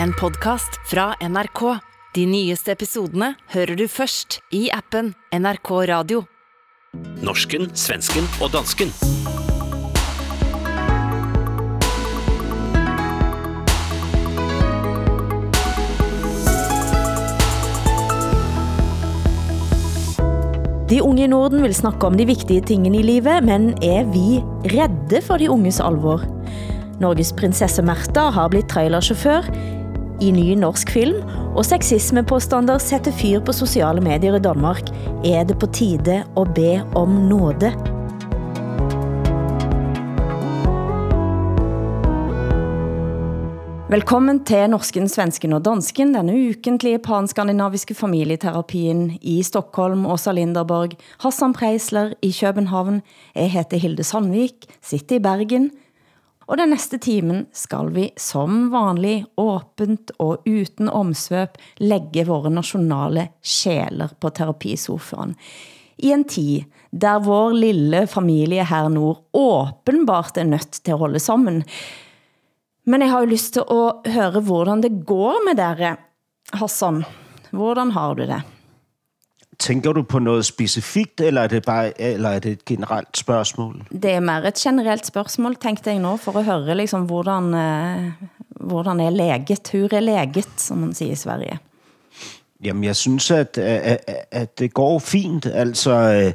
En podcast fra NRK. De nyeste episodene hører du først i appen NRK Radio. Norsken, svensken og dansken. De unge i Norden vil snakke om de vigtige tingene i livet, men er vi redde for de unges alvor? Norges prinsesse Märtha har blitt trailerchauffør i ny norsk film, og sexismepåstander sætter fyr på sociale medier i Danmark. Er det på tide at be om nåde? Velkommen til Norsken, Svensken og Dansken, denne ukentlige panskandinaviske familieterapien i Stockholm, Åsa Linderborg, Hassan Preisler i København. Jeg heter Hilde Sandvik, sitter i Bergen, og den næste timen skal vi som vanlig åbent og uden omsvøb lægge våre nationale sjæler på terapisofaen. I en tid, der vår lille familie her nord åbenbart er nødt til at holde sammen. Men jeg har jo lyst til at høre, hvordan det går med dere, Hassan. Hvordan har du det? Tænker du på noget specifikt, eller er det bare eller er det et generelt spørgsmål? Det er mere et generelt spørgsmål, tænkte jeg nå, for at høre liksom, hvordan, eh, hvordan er læget, hur er læget, som man siger i Sverige. Jamen, jeg synes, at, at, at det går fint. Altså, øh,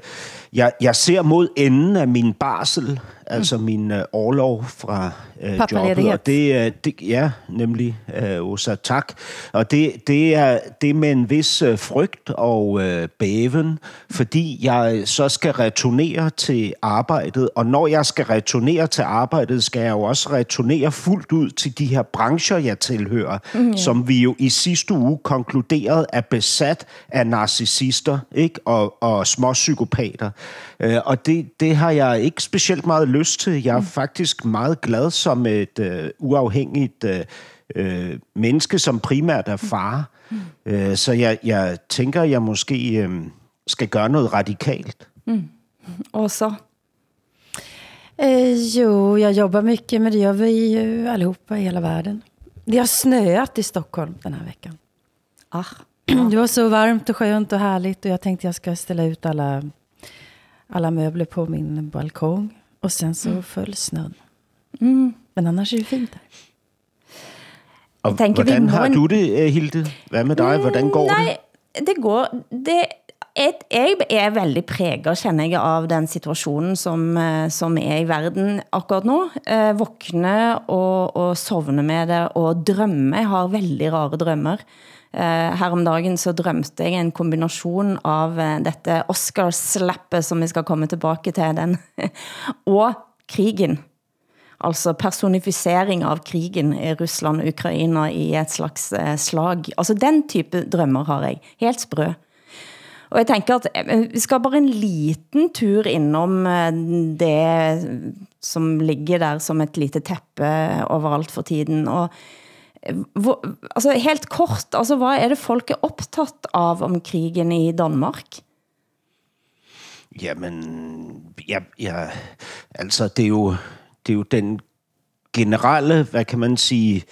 jeg, jeg ser mod enden af min barsel, altså min uh, overlov fra uh, jobbet. Pappaledighed. Og det, uh, det, ja, nemlig, uh, Osa, tak. Og det, det, er, det er med en vis uh, frygt og uh, bæven, fordi jeg så skal returnere til arbejdet. Og når jeg skal returnere til arbejdet, skal jeg jo også returnere fuldt ud til de her brancher, jeg tilhører, mm, som vi jo i sidste uge konkluderede er besat af narcissister ikke? Og, og småpsykopater. Øh, og det, det har jeg ikke specielt meget lyst til. Jeg er mm. faktisk meget glad som et øh, uafhængigt øh, øh, menneske, som primært er far. Mm. Øh, så jeg, jeg tænker, jeg måske øh, skal gøre noget radikalt. Mm. Og så? Eh, jo, jag jobbar mycket, men det gör vi ju allihopa i hela världen. Det har snöat i Stockholm den här veckan. Ah, Det var så varmt och skönt och härligt och jag tänkte jag ska ställa ut alla, alla möbler på min balkong. Och sen så föll snön. mm. Men annars är det fint där. Og tænker, vi hvordan må har en- du det, øh, Hilde? Hvad med dig? Hvordan går Nej, det? det går... Det, et, jeg er veldig præget, kjenner jeg, av den situationen, som, eh, som er i verden akkurat nu. Eh, våkne og, og sovne med det, og drømme. Jeg har veldig rare drømmer. Eh, Eh, her om dagen så drømte jeg en kombination av eh, dette Oscar-slappet, som vi skal komme tilbage til, den, og krigen. Altså personificering av krigen i Rusland og Ukraina i et slags eh, slag. Altså den type drømmer har jeg. Helt sprø. Og jeg tænker at vi skal bare en liten tur innom det, som ligger der som et lite teppe overalt for tiden. Og altså helt kort, altså hvad er det folk er optaget av om krigen i Danmark? Jamen, ja, ja, altså det er, jo, det er jo den generelle, hvad kan man sige,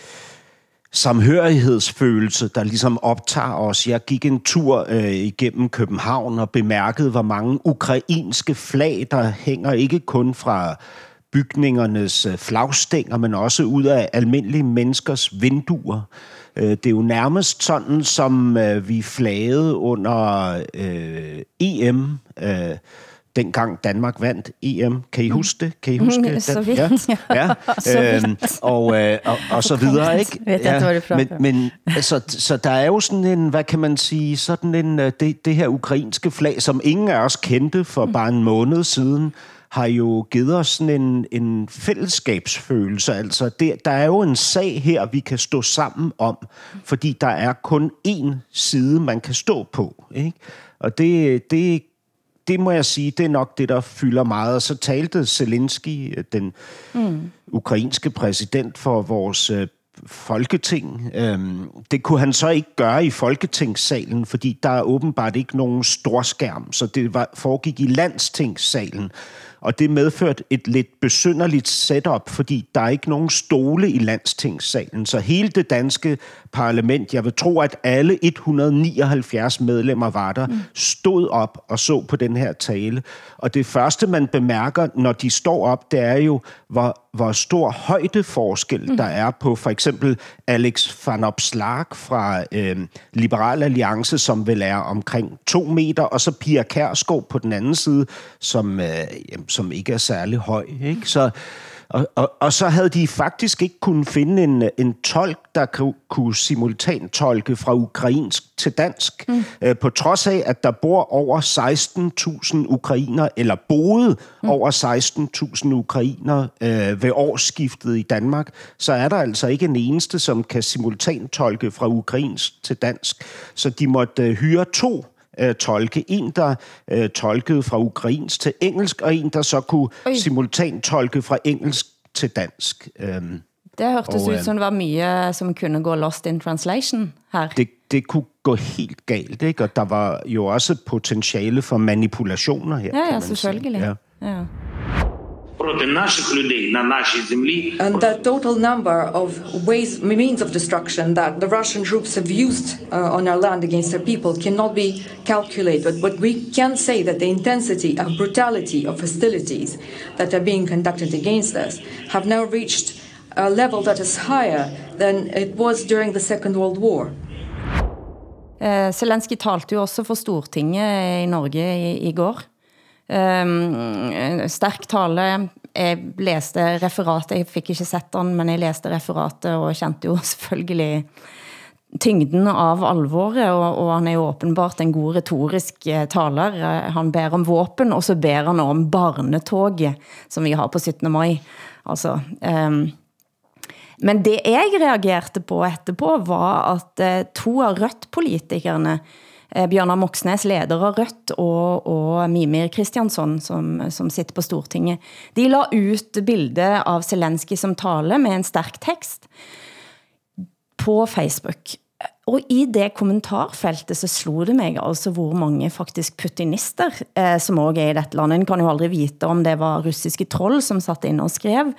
samhørighedsfølelse, der ligesom optager os. Jeg gik en tur øh, igennem København og bemærkede, hvor mange ukrainske flag, der hænger ikke kun fra bygningernes øh, flagstænger, men også ud af almindelige menneskers vinduer. Øh, det er jo nærmest sådan, som øh, vi flagede under øh, EM, øh, dengang Danmark vandt EM. Kan I huske det? Kan I huske Mm, så vidt. Ja, ja. øhm, og, øh, og, og så videre, ikke? Prater men, men altså, så der er jo sådan en, hvad kan man sige, sådan en, det, det her ukrainske flag, som ingen af os kendte for bare en måned siden, har jo givet os sådan en, en fællesskabsfølelse. Altså, det, der er jo en sag her, vi kan stå sammen om, fordi der er kun én side, man kan stå på. Ikke? Og det, det, det må jeg sige, det er nok det, der fylder meget. Og så talte Zelensky, den mm. ukrainske præsident for vores øh, folketing. Øhm, det kunne han så ikke gøre i folketingssalen, fordi der er åbenbart ikke nogen storskærm, så det var, foregik i landstingssalen. Og det medførte et lidt besynderligt setup, fordi der er ikke nogen stole i landstingssalen. Så hele det danske parlament, jeg vil tro, at alle 179 medlemmer var der, mm. stod op og så på den her tale. Og det første, man bemærker, når de står op, det er jo, hvor, hvor stor højdeforskel mm. der er på for eksempel Alex van Opslag fra øh, Liberal Alliance, som vel er omkring to meter, og så Pia Kærsgaard på den anden side, som, øh, som ikke er særlig høj. Ikke? Så og, og, og så havde de faktisk ikke kunnet finde en, en tolk, der kunne, kunne simultantolke fra ukrainsk til dansk. Mm. Øh, på trods af, at der bor over 16.000 ukrainer, eller boede mm. over 16.000 ukrainer øh, ved årsskiftet i Danmark, så er der altså ikke en eneste, som kan simultantolke fra ukrainsk til dansk. Så de måtte øh, hyre to øh, tolke. En, der øh, tolkede fra ukrainsk til engelsk, og en, der så kunne Oi. simultant tolke fra engelsk til dansk. Øhm, det hørtes og, ud som det var mye som kunne gå lost in translation her. Det, det kunne gå helt galt, ikke? og der var jo også potentiale for manipulationer her. Ja, ja, selvfølgelig. Ja. Ja. And the total number of ways, means of destruction that the Russian troops have used uh, on our land against our people cannot be calculated. But we can say that the intensity of brutality of hostilities that are being conducted against us have now reached a level that is higher than it was during the Second World War. Uh, Zelensky talte jo også for Stortinget i Norge i, i går. Ehm, eh, um, stærk tale. Jeg læste referatet, jeg fik ikke sett den, men jeg læste referatet og kendte jo selvfølgelig tyngden av alvoret, og, og han er jo åbenbart en god retorisk eh, taler. Eh, han ber om våpen, og så ber han om barnetoget, som vi har på 17. maj. Altså, um, men det jeg reagerte på etterpå, var at to av rødt-politikerne uh, Eh, Bjørnar Moxnes, leder av Rødt, og, og Mimir Kristiansson, som, som sitter på Stortinget, de la ut bilde av Zelensky som taler med en stærk tekst på Facebook. Og i det kommentarfeltet så slog det mig altså, hvor mange faktisk putinister, eh, som også er i dette landet. En kan jo aldrig vite, om det var russiske troll, som satt ind og skrev.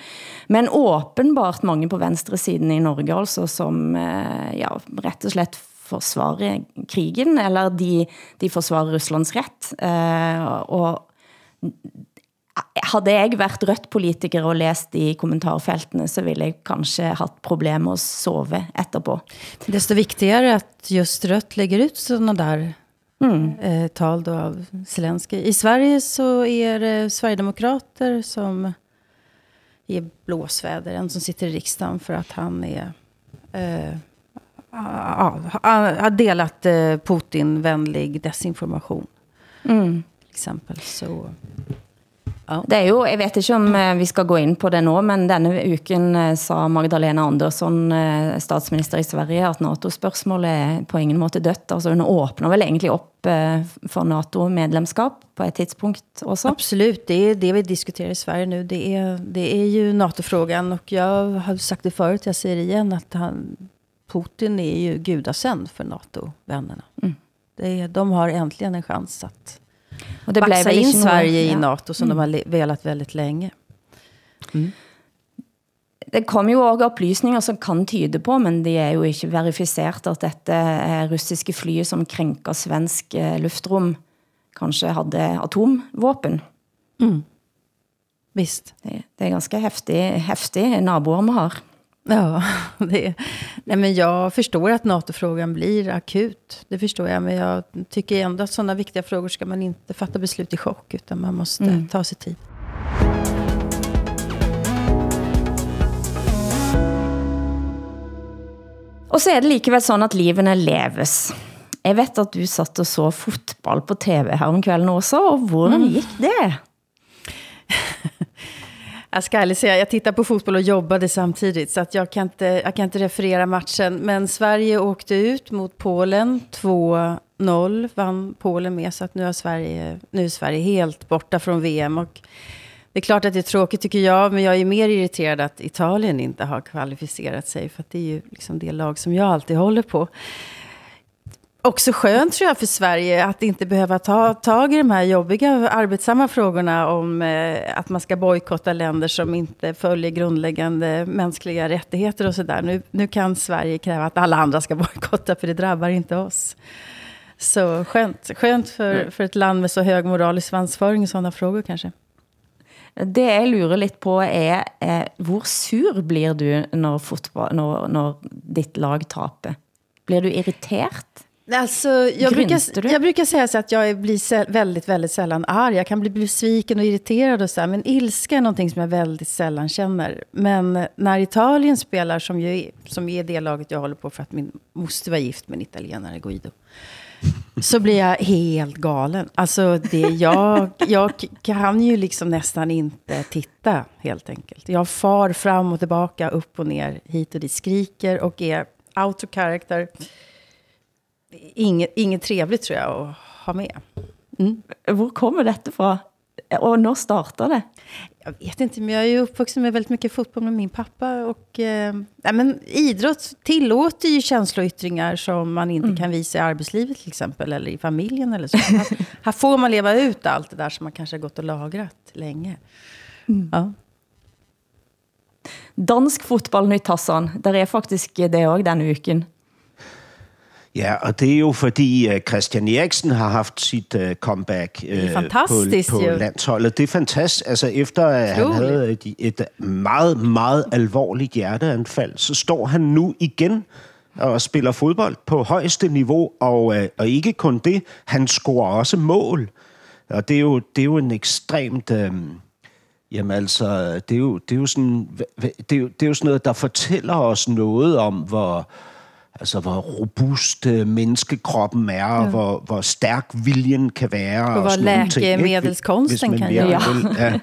Men åbenbart mange på venstre siden i Norge, altså, som eh, ja, rett og slett forsvare krigen, eller de, de forsvarer Ruslands ret. Uh, og havde jeg været rødt politiker og læst i kommentarfeltene, så ville jeg kanskje haft problemer at sove etterpå. Desto viktigere at just rødt lægger ut sådana där mm. eh, tal då av Zelensky. I Sverige så är det Sverigedemokrater som är blåsväder. En som sitter i riksdagen för att han är eh, ja, har delat Putin-vänlig desinformation. Mm. Till Exempel. Så, ja. Det er jo, jeg vet ikke om vi skal gå ind på det nu, men denne uken sa Magdalena Andersson, statsminister i Sverige, at NATO-spørgsmålet er på ingen måte dødt. Altså hun åbner vel egentlig op for NATO-medlemskap på ett tidspunkt også? Absolut, det är det vi diskuterar i Sverige nu. Det är, det är ju NATO-frågan och jag har sagt det förut, jag säger det igen, att han, Putin är ju gudasänd för NATO-vännerna. Mm. Det är, de har äntligen en chans att och det baxa in Sverige ja. i NATO som mm. de har velat väldigt länge. Mm. Det kommer jo også oplysninger som kan tyde på, men det er jo ikke verificeret, at dette er russiske fly som krænker svensk eh, luftrum, kanskje havde atomvåpen. Mm. Visst. Det, det er ganske heftig, heftig naboer man har. Ja, det, nej men jag förstår att NATO-frågan blir akut. Det förstår jag, men jag tycker ändå att sådana viktiga frågor ska man inte fatta beslut i chock, utan man måste mm. ta sig tid. Og så er det likevel sådan, at livene leves. Jeg vet at du satt og så fotball på tv her om kvällen også, og hvordan mm. gik det? Jag ska ärligt säga, jag tittar på fotboll och jobbade samtidigt, så att jag, kan inte, jag kan inte referera matchen. Men Sverige åkte ut mot Polen, 2-0 vann Polen med, så att nu, har Sverige, nu är Sverige helt borta från VM. Och det är klart att det är tråkigt tycker jag, men jag är mer irriterad att Italien inte har kvalificerat sig, för att det är ju liksom det lag som jag alltid håller på också skönt tror jag för Sverige att inte behöva ta tag i de här jobbiga, arbetsamma frågorna om eh, att man ska bojkotta länder som inte följer grundläggande mänskliga rättigheter och sådär. Nu, nu kan Sverige kräva att alla andra ska bojkotta, för det drabbar inte oss. Så skönt, skönt för, för ett land med så hög moralisk svansföring i sådana frågor kanske. Det jeg lurer lidt på er, eh, hvor sur blir du, når, fotball, når, når ditt lag taper? Blir du irritert? Alltså, jag, brukar, jag brukar säga så att jag blir väldigt, väldigt sällan arg. Jag kan bli besviken och irriterad och så här, Men ilska är någonting som jag väldigt sällan känner. Men när Italien spelar, som, ju är, som är det laget jag håller på för att min moster var gift med en italienare, Guido. Så blir jag helt galen. Alltså, det, jag, jag kan ju liksom nästan inte titta, helt enkelt. Jag far fram och tillbaka, upp och ner, hit och dit. Skriker och är out of character inget, inget trevligt tror jag att ha med. Mm. Hvor kommer detta fra? Och när startade det? Jag vet inte, men jag är ju uppvuxen med väldigt mycket fotboll med min pappa. Och, eh, men idrott tillåter ju känsloyttringar som man inte mm. kan visa i arbetslivet till exempel, eller i familjen eller så. här, här får man leva ut allt det där som man kanske har gått och lagrat länge. Mm. Ja. Dansk fotbollnytt, Hassan. Der er faktisk det også denne uken. Ja, og det er jo fordi uh, Christian Eriksen har haft sit uh, comeback uh, fantastisk, på, på landsholdet. Det er fantastisk. Altså efter at han havde et, et meget, meget alvorligt hjerteanfald, så står han nu igen og spiller fodbold på højeste niveau, og, og ikke kun det, han scorer også mål. Og det er jo, det er jo en ekstremt... Uh, Jamen altså, det er jo, det er jo sådan, det er jo, det er jo sådan noget, der fortæller os noget om, hvor, altså hvor robust øh, menneskekroppen er, ja. og hvor, hvor stærk viljen kan være. Og, og hvor lækemedelskonsten kan ja. ja.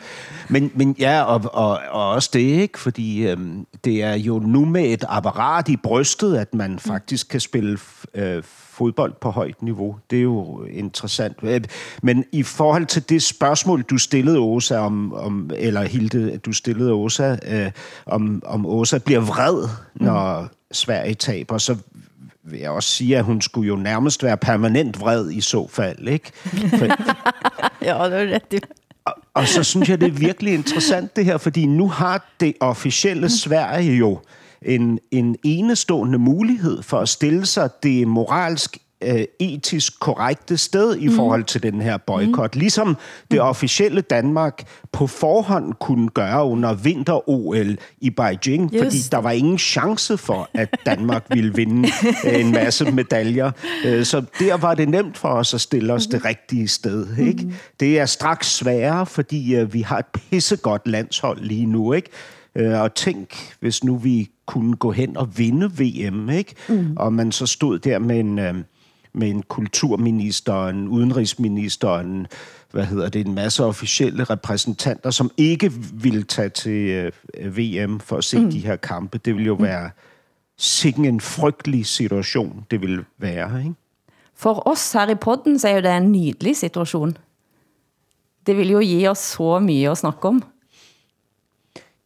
Men, men ja, og, og, og også det, ikke? Fordi øhm, det er jo nu med et apparat i brystet, at man faktisk kan spille øh, fodbold på højt niveau. Det er jo interessant. Øh, men i forhold til det spørgsmål, du stillede Åsa om, om eller Hilde, du stillede Åsa, øh, om, om Åsa bliver vred, når mm. Sverige taber, så vil jeg også sige, at hun skulle jo nærmest være permanent vred i så fald, ikke? For, ja, det er rigtigt. Og, og så synes jeg, det er virkelig interessant det her, fordi nu har det officielle Sverige jo en, en enestående mulighed for at stille sig det moralsk øh, etisk korrekte sted i mm. forhold til den her boykot. Mm. Ligesom det mm. officielle Danmark på forhånd kunne gøre under vinter-OL i Beijing, Just. fordi der var ingen chance for, at Danmark ville vinde øh, en masse medaljer. Øh, så der var det nemt for os at stille os mm. det rigtige sted. Ikke? Mm. Det er straks sværere, fordi øh, vi har et pissegodt landshold lige nu. Ikke? Øh, og tænk, hvis nu vi kunne gå hen og vinde VM, ikke? Mm. Og man så stod der med en, øh, med en kulturminister, en udenrigsminister, en, hvad hedder det, en masse officielle repræsentanter, som ikke ville tage til øh, VM for at se mm. de her kampe. Det ville jo mm. være sikkert en frygtelig situation, det ville være, ikke? For os her i podden, så er jo det en nydelig situation. Det vil jo give os så mye at snakke om.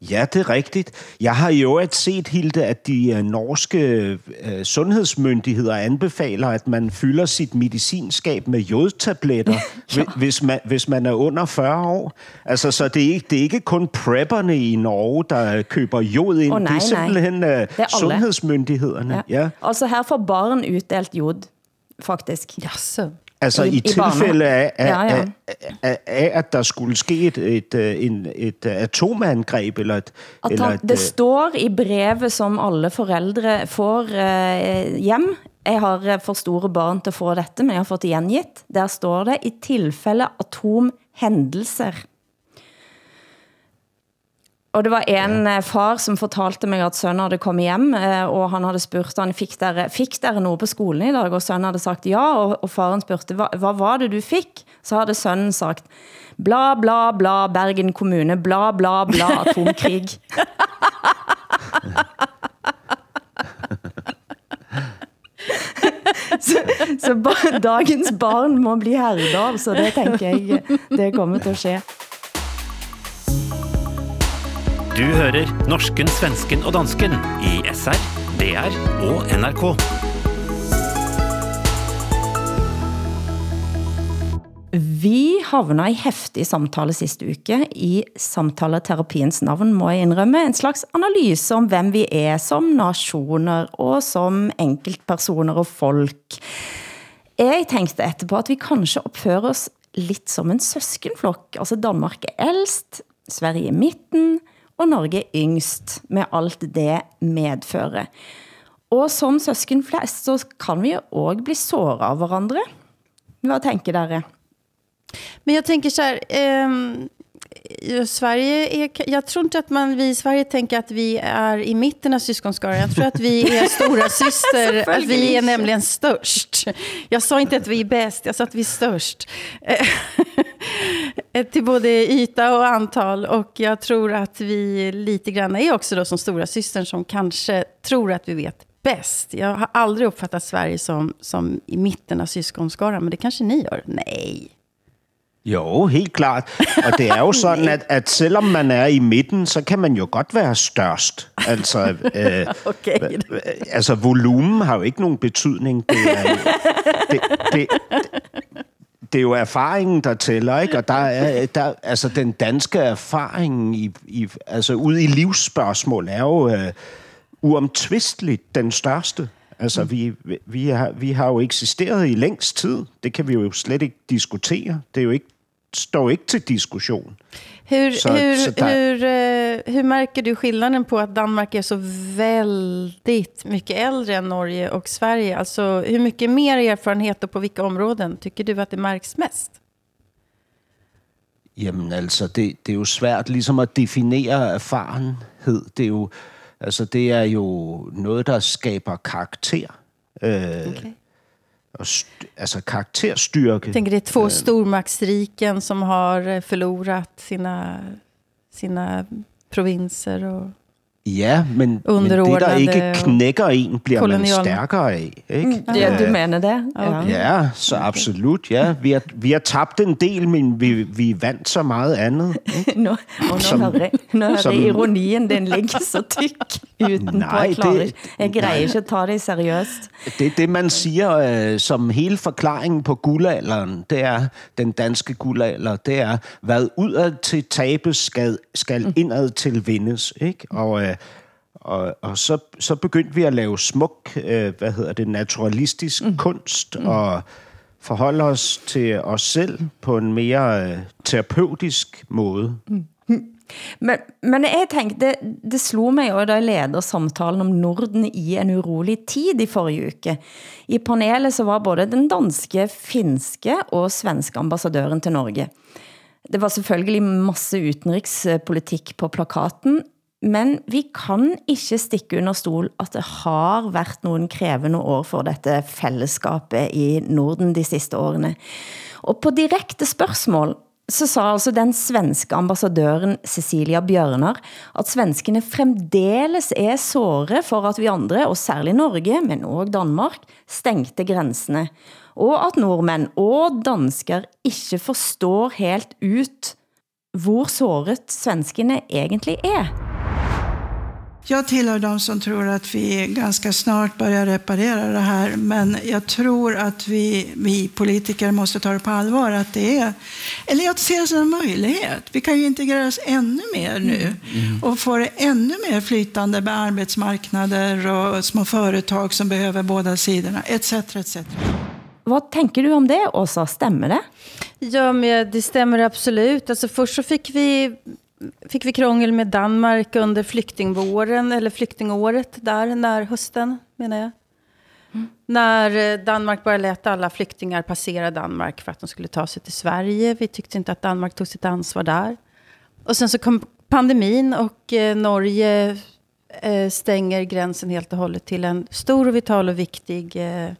Ja, det er rigtigt. Jeg har jo et set, Hilde, at de uh, norske uh, sundhedsmyndigheder anbefaler, at man fylder sit medicinskab med jodtabletter, ja. hvis, man, hvis man er under 40 år. Altså, så det er, ikke, det er ikke kun prepperne i Norge, der køber jod ind. Oh, nej, det er simpelthen uh, det er sundhedsmyndighederne. Ja. Ja. Altså her får barn uddelt jod, faktisk. Jaså. Altså i, i tilfælde af, af, ja, ja. Af, af, at der skulle ske et, et, et, et atomangreb eller et... At eller et, det står i brevet, som alle forældre får uh, hjem. Jeg har for store barn til at få dette, men jeg har fået det gengivet. Der står det, i tilfælde atomhændelser og det var en ja. Eh, far som fortalte mig, at sønnen havde kommet hjem, eh, og han havde spurgt, han, fik dere, fik dere noget på skolen i dag? Og sønnen havde sagt ja, og, og faren spurgte, hvad, hvad var det du fik? Så havde sønnen sagt, bla bla bla, Bergen kommune, bla bla bla, atomkrig. så, så dagens barn må bli herdet av, så det tænker jeg, det kommer til at ske. Du hører norsken, svensken og dansken i SR, DR og NRK. Vi havna i heftig samtale sidste uke i samtaleterapiens navn, må jeg indrømme, en slags analyse om hvem vi er som nationer og som enkeltpersoner og folk. Jeg tænkte etterpå, at vi kanskje opfører os lidt som en søskenflok. Altså Danmark er ældst, Sverige er midten, og Norge yngst, med alt det medfører. Og som søskenflest, så kan vi også bli såret av hverandre. Hvad tænker dere? Men jag tänker så här, eh, Sverige är, jag tror inte att man, vi i Sverige tänker att vi är i mitten av syskonskaran. Jag tror att vi är stora syster, att vi är nämligen störst. Jag sa inte att vi är bäst, jag sa att vi är störst. Eh, till både yta och antal. Och jag tror att vi lite grann är också då som stora systern som kanske tror att vi vet bäst. Jag har aldrig uppfattat Sverige som, som i mitten av syskonskaran, men det kanske ni gör? Nej. Jo, helt klart. Og det er jo sådan, at, at selvom man er i midten, så kan man jo godt være størst. Altså, øh, Okay. altså volumen har jo ikke nogen betydning. Det er, det, det, det er jo erfaringen, der tæller, ikke? Og der er, der, altså den danske erfaring i, i, altså ude i livsspørgsmål er jo øh, uomtvisteligt den største. Altså, vi, vi, har, vi har jo eksisteret i længst tid. Det kan vi jo slet ikke diskutere. Det er jo ikke, står ikke til diskussion. Hur, Så- hur, så där- hur, eh, hur märker du skillnaden på att Danmark är så väldigt mycket äldre än Norge och Sverige? Alltså hur mycket mer erfarenhet och på vilka områden tycker du att det märks mest? Jamen altså, det, det er jo svært ligesom at definere erfarenhed. Det er jo, altså, det er jo noget, der skaber karakter. Øh, Okay. Altså karakterstyrke. Jag tänker det är två stormaktsriken som har eh, förlorat sina, sina provinser. Och, Ja, men, men det, der ikke knækker en, bliver man kolonial- stærkere af. Ikke? Ja, du mener det? Ja. Ja, så absolut, ja. Vi har, vi har tabt en del, men vi, vi vandt så meget andet. Ikke? Nå, og Som- hører jeg, nå hører som- ironien, den ligger så tyk utenpå. Nej, det- ikke- jeg greier ikke at ta det seriøst. Det er det, man siger øh, som hele forklaringen på guldalderen. Det er, den danske guldalder, det er, hvad udad til tabes skal, skal indad til vindes. Ikke? Og, øh, og, og så, så begyndte vi at lave smuk, øh, hvad hedder det, naturalistisk mm. kunst, og forholde os til os selv på en mere øh, terapeutisk måde. Men, men jeg tænkte, det, det slog mig jo, da jeg leder samtalen om Norden i en urolig tid i forrige uke. I panelet så var både den danske, finske og svenske ambassadøren til Norge. Det var selvfølgelig masse utenrikspolitik på plakaten, men vi kan ikke stikke under stol, at det har været nogle krævende år for dette fællesskabet i Norden de sidste årene. Og på direkte spørgsmål, så sa altså den svenske ambassadøren Cecilia Bjørnar, at svenskene fremdeles er såre for at vi andre, og særlig Norge, men også Danmark, stengte grænsene. Og at nordmænd og dansker ikke forstår helt ut, hvor såret svenskene egentlig er. Jag tillhör de som tror att vi ganska snart börjar reparera det här. Men jag tror att vi, vi politiker måste ta det på allvar. Att det är, eller jag ser det som en möjlighet. Vi kan ju integreras ännu mer nu. Och få det ännu mer flytande med arbetsmarknader och små företag som behöver båda sidorna. Etc. etc. Hvad tænker du om det, Åsa? Stemmer det? Ja, men det stämmer absolut. Alltså först så fick vi, fick vi krångel med Danmark under flyktingvåren, eller flyktingåret där, när hösten menar jag. När eh, Danmark bara lät alla flyktingar passera Danmark för att de skulle ta sig till Sverige. Vi tyckte inte att Danmark tog sitt ansvar där. Och sen så kom pandemin och eh, Norge eh, stänger gränsen helt och hållet till en stor och vital och viktig eh,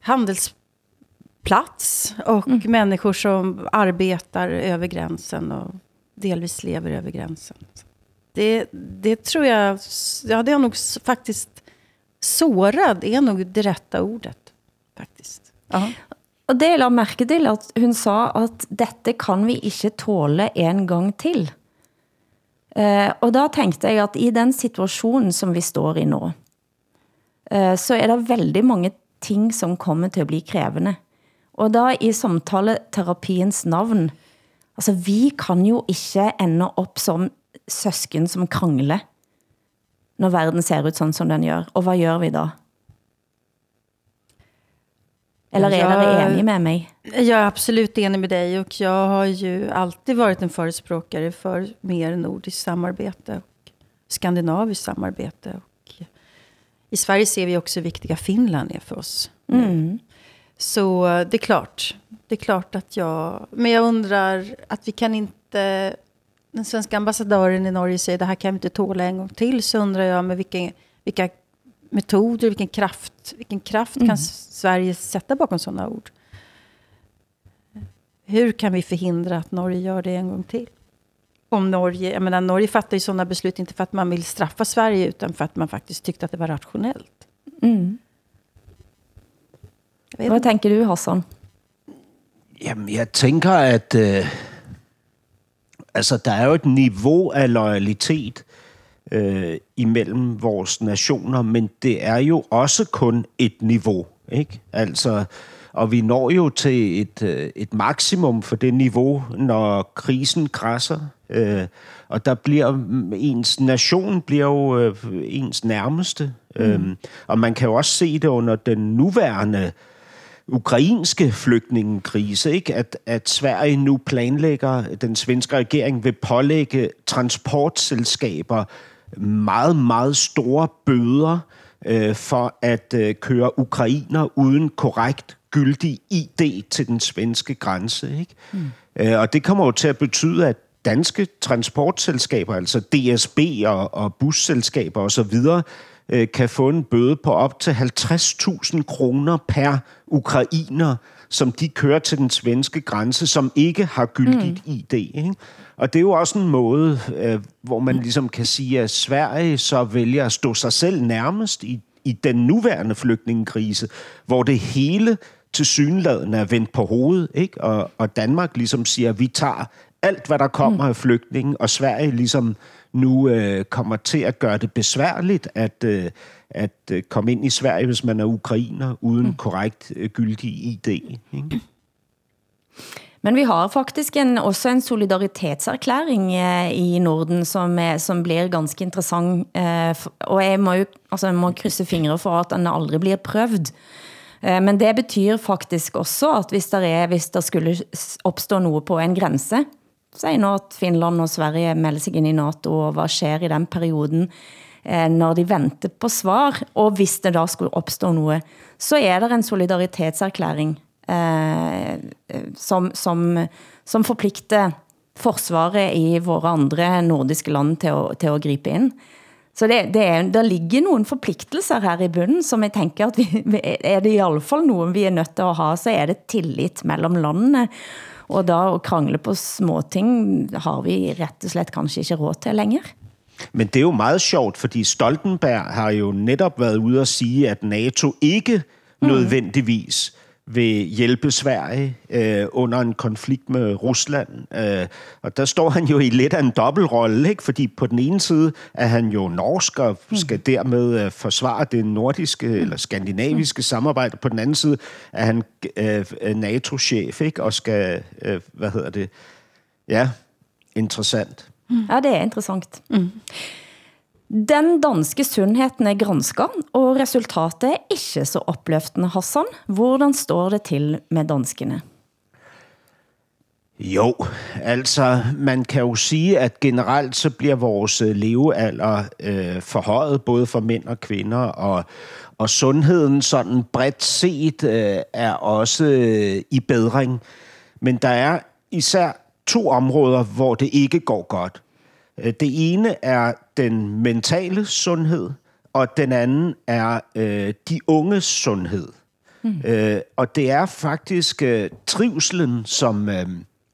handelsplats och människor som arbetar över gränsen och delvis lever över gränsen. Det, det tror jag, ja det är nog faktiskt, sårad är nog det rätta ordet. Faktiskt. Ja. Og det jeg la mærke til, at hun sa, at dette kan vi ikke tåle en gang til. Eh, og da tænkte jeg, at i den situationen, som vi står i nå, eh, så er der veldig mange ting, som kommer til at blive krævende. Og da i samtaleterapiens navn, altså vi kan jo ikke ende op som søsken som krangler, når verden ser ut sådan som den gør. Og hvad gør vi da? Eller är Jag- du enig med mig? Jag är absolut enig med dig och jag har ju alltid varit en förespråkare för mer nordiskt samarbete och skandinaviskt samarbete. Och I Sverige ser vi också hur viktiga Finland är för oss. Mm. Så eh, det är klart. Det är klart att jag... Men jag undrar att vi kan inte... Den svenska ambassadören i Norge säger det här kan vi inte tåla en gång till. Så undrar jag med vilka, vilka metoder, vilken kraft, vilken kraft kan Sverige sätta bakom sådana ord? Hur kan vi förhindra att Norge gör det en gång till? Om Norge, jag menar Norge fattar ju sådana beslut inte för att man vill straffa Sverige utan för att man faktiskt tyckte att det var rationellt. Mm. Inte. tænker du, Hassan? Jamen, jeg tænker, at øh, altså, der er jo et niveau af loyalitet øh, imellem vores nationer, men det er jo også kun et niveau, ikke? Altså, og vi når jo til et, øh, et maksimum for det niveau, når krisen krasser. Øh, og der bliver ens nation bliver jo øh, ens nærmeste. Mm. Øhm, og man kan jo også se det under den nuværende ukrainske flygtningekrise, ikke? At, at Sverige nu planlægger, den svenske regering vil pålægge transportselskaber meget, meget store bøder øh, for at øh, køre ukrainer uden korrekt gyldig ID til den svenske grænse. Ikke? Mm. Øh, og det kommer jo til at betyde, at danske transportselskaber, altså DSB og, og busselskaber osv., øh, kan få en bøde på op til 50.000 kroner per ukrainer, som de kører til den svenske grænse, som ikke har gyldigt mm. ID. Ikke? Og det er jo også en måde, øh, hvor man ligesom kan sige, at Sverige så vælger at stå sig selv nærmest i, i den nuværende flygtningekrise, hvor det hele til synladen er vendt på hovedet, ikke? Og, og Danmark ligesom siger, at vi tager alt, hvad der kommer af flygtninge, og Sverige ligesom nu øh, kommer til at gøre det besværligt at, øh, at øh, komme ind i Sverige, hvis man er ukrainer, uden mm. korrekt øh, gyldig ID. Ikke? Men vi har faktisk en, også en solidaritetserklæring eh, i Norden, som, er, som bliver ganske interessant. F- og jeg må jo altså, jeg må krysse fingre for, at den aldrig bliver prøvd. Men det betyder faktisk også, at hvis der, er, hvis der skulle opstå noget på en grænse, sig nu at Finland og Sverige melder sig ind i NATO, og hvad sker i den perioden, eh, når de venter på svar, og hvis det da skulle opstå noget, så er der en solidaritetserklæring, eh, som, som, som forplikter forsvaret i våre andre nordiske land til at, til at gribe ind. Så det, det er, der ligger nogle forpligtelser her i bunden, som jeg tænker, at vi, er det i alle fall nogen, vi er nødt til at ha, så er det tillit mellem landene. Og da at krangle på små ting har vi rett og slett kanskje ikke råd til længere. Men det er jo meget sjovt, fordi Stoltenberg har jo netop været ude at sige, at NATO ikke mm. nødvendigvis vil hjælpe Sverige øh, under en konflikt med Rusland. Øh, og der står han jo i lidt af en dobbeltrolle, ikke? fordi på den ene side er han jo norsk og skal dermed øh, forsvare det nordiske eller skandinaviske samarbejde. På den anden side er han øh, NATO-chef ikke? og skal, øh, hvad hedder det, ja, interessant. Ja, det er interessant. Mm. Den danske sundheten er gransket, og resultatet er ikke så opløftende, Hassan. Hvordan står det til med danskene? Jo, altså man kan jo sige, at generelt så bliver vores levealder øh, forhøjet, både for mænd og kvinder, og, og sundheden sådan bredt set øh, er også øh, i bedring. Men der er især to områder, hvor det ikke går godt. Øh, Det ene er den mentale sundhed, og den anden er øh, de unges sundhed. Mm. Øh, og det er faktisk øh, trivselen, som, øh,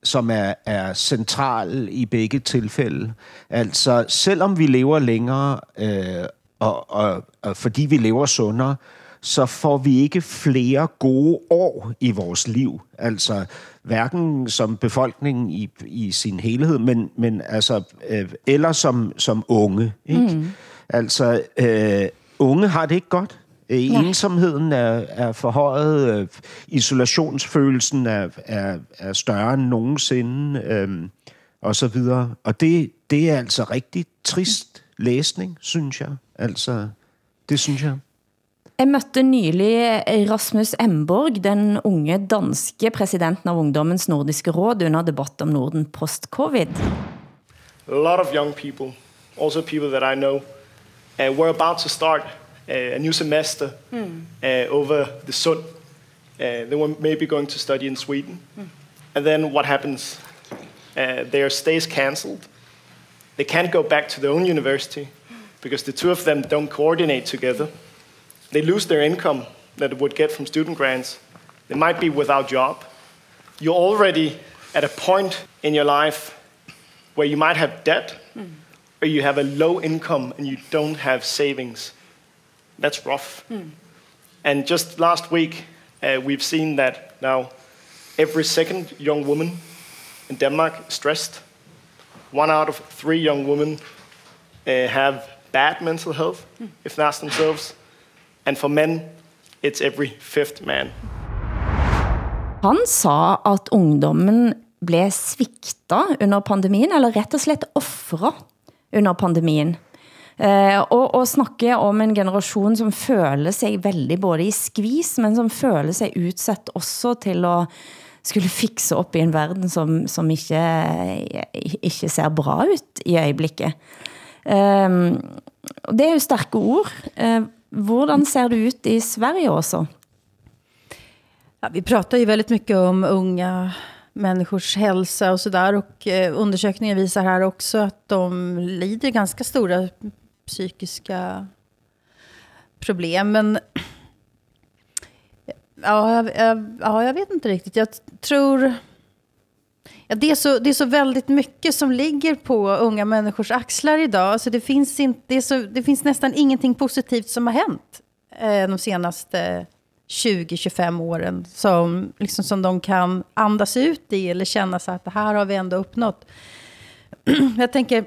som er, er central i begge tilfælde. Altså, selvom vi lever længere, øh, og, og, og fordi vi lever sundere, så får vi ikke flere gode år i vores liv. Altså, hverken som befolkning i, i sin helhed, men, men altså, øh, eller som, som unge. Ikke? Mm. Altså, øh, unge har det ikke godt. Øh, ensomheden er, er forhøjet, øh, isolationsfølelsen er, er, er større end nogensinde, øh, og så videre. Og det, det er altså rigtig trist læsning, synes jeg. Altså, det synes jeg. Jeg mødte nylig Rasmus Emborg, den unge danske præsidenten av Ungdommens Nordiske Råd, under debatt om Norden post-covid. A lot of young people, also people that I know, uh, were about to start uh, a new semester uh, over the sun. Uh, they were maybe going to study in Sweden. And then what happens? Uh, their stay is cancelled. They can't go back to their own university because the two of them don't coordinate together. They lose their income that they would get from student grants. They might be without job. You're already at a point in your life where you might have debt or you have a low income and you don't have savings. That's rough. And just last week, uh, we've seen that now every second young woman in Denmark is stressed. One out of three young women uh, have bad mental health, if they ask themselves. And for men, it's every fifth man. Han sa at ungdommen blev svikta under pandemien, eller rett og slett offret under pandemien. Eh, og, og snakke om en generation, som føler sig veldig både i skvis, men som føler sig udsat også til at skulle fikse op i en verden, som, som ikke, ikke ser bra ut i øjeblikket. Um, eh, det er jo stærke ord. Eh, hvordan ser det ut i Sverige også? Ja, vi pratar ju väldigt mycket om unga människors hälsa och sådär. Och eh, undersökningen visar här också att de lider ganska stora psykiska problem. Men ja, jag, jag, ja, jag vet inte riktigt. Jag tror... Ja, det, är så, det är så väldigt mycket som ligger på unga människors axlar idag. Alltså det, finns inte, det, är så, det finns nästan ingenting positivt som har hänt eh, de senaste 20-25 åren som, liksom, som de kan andas ut i eller känna sig att det här har vi ändå uppnått. Jag tänker,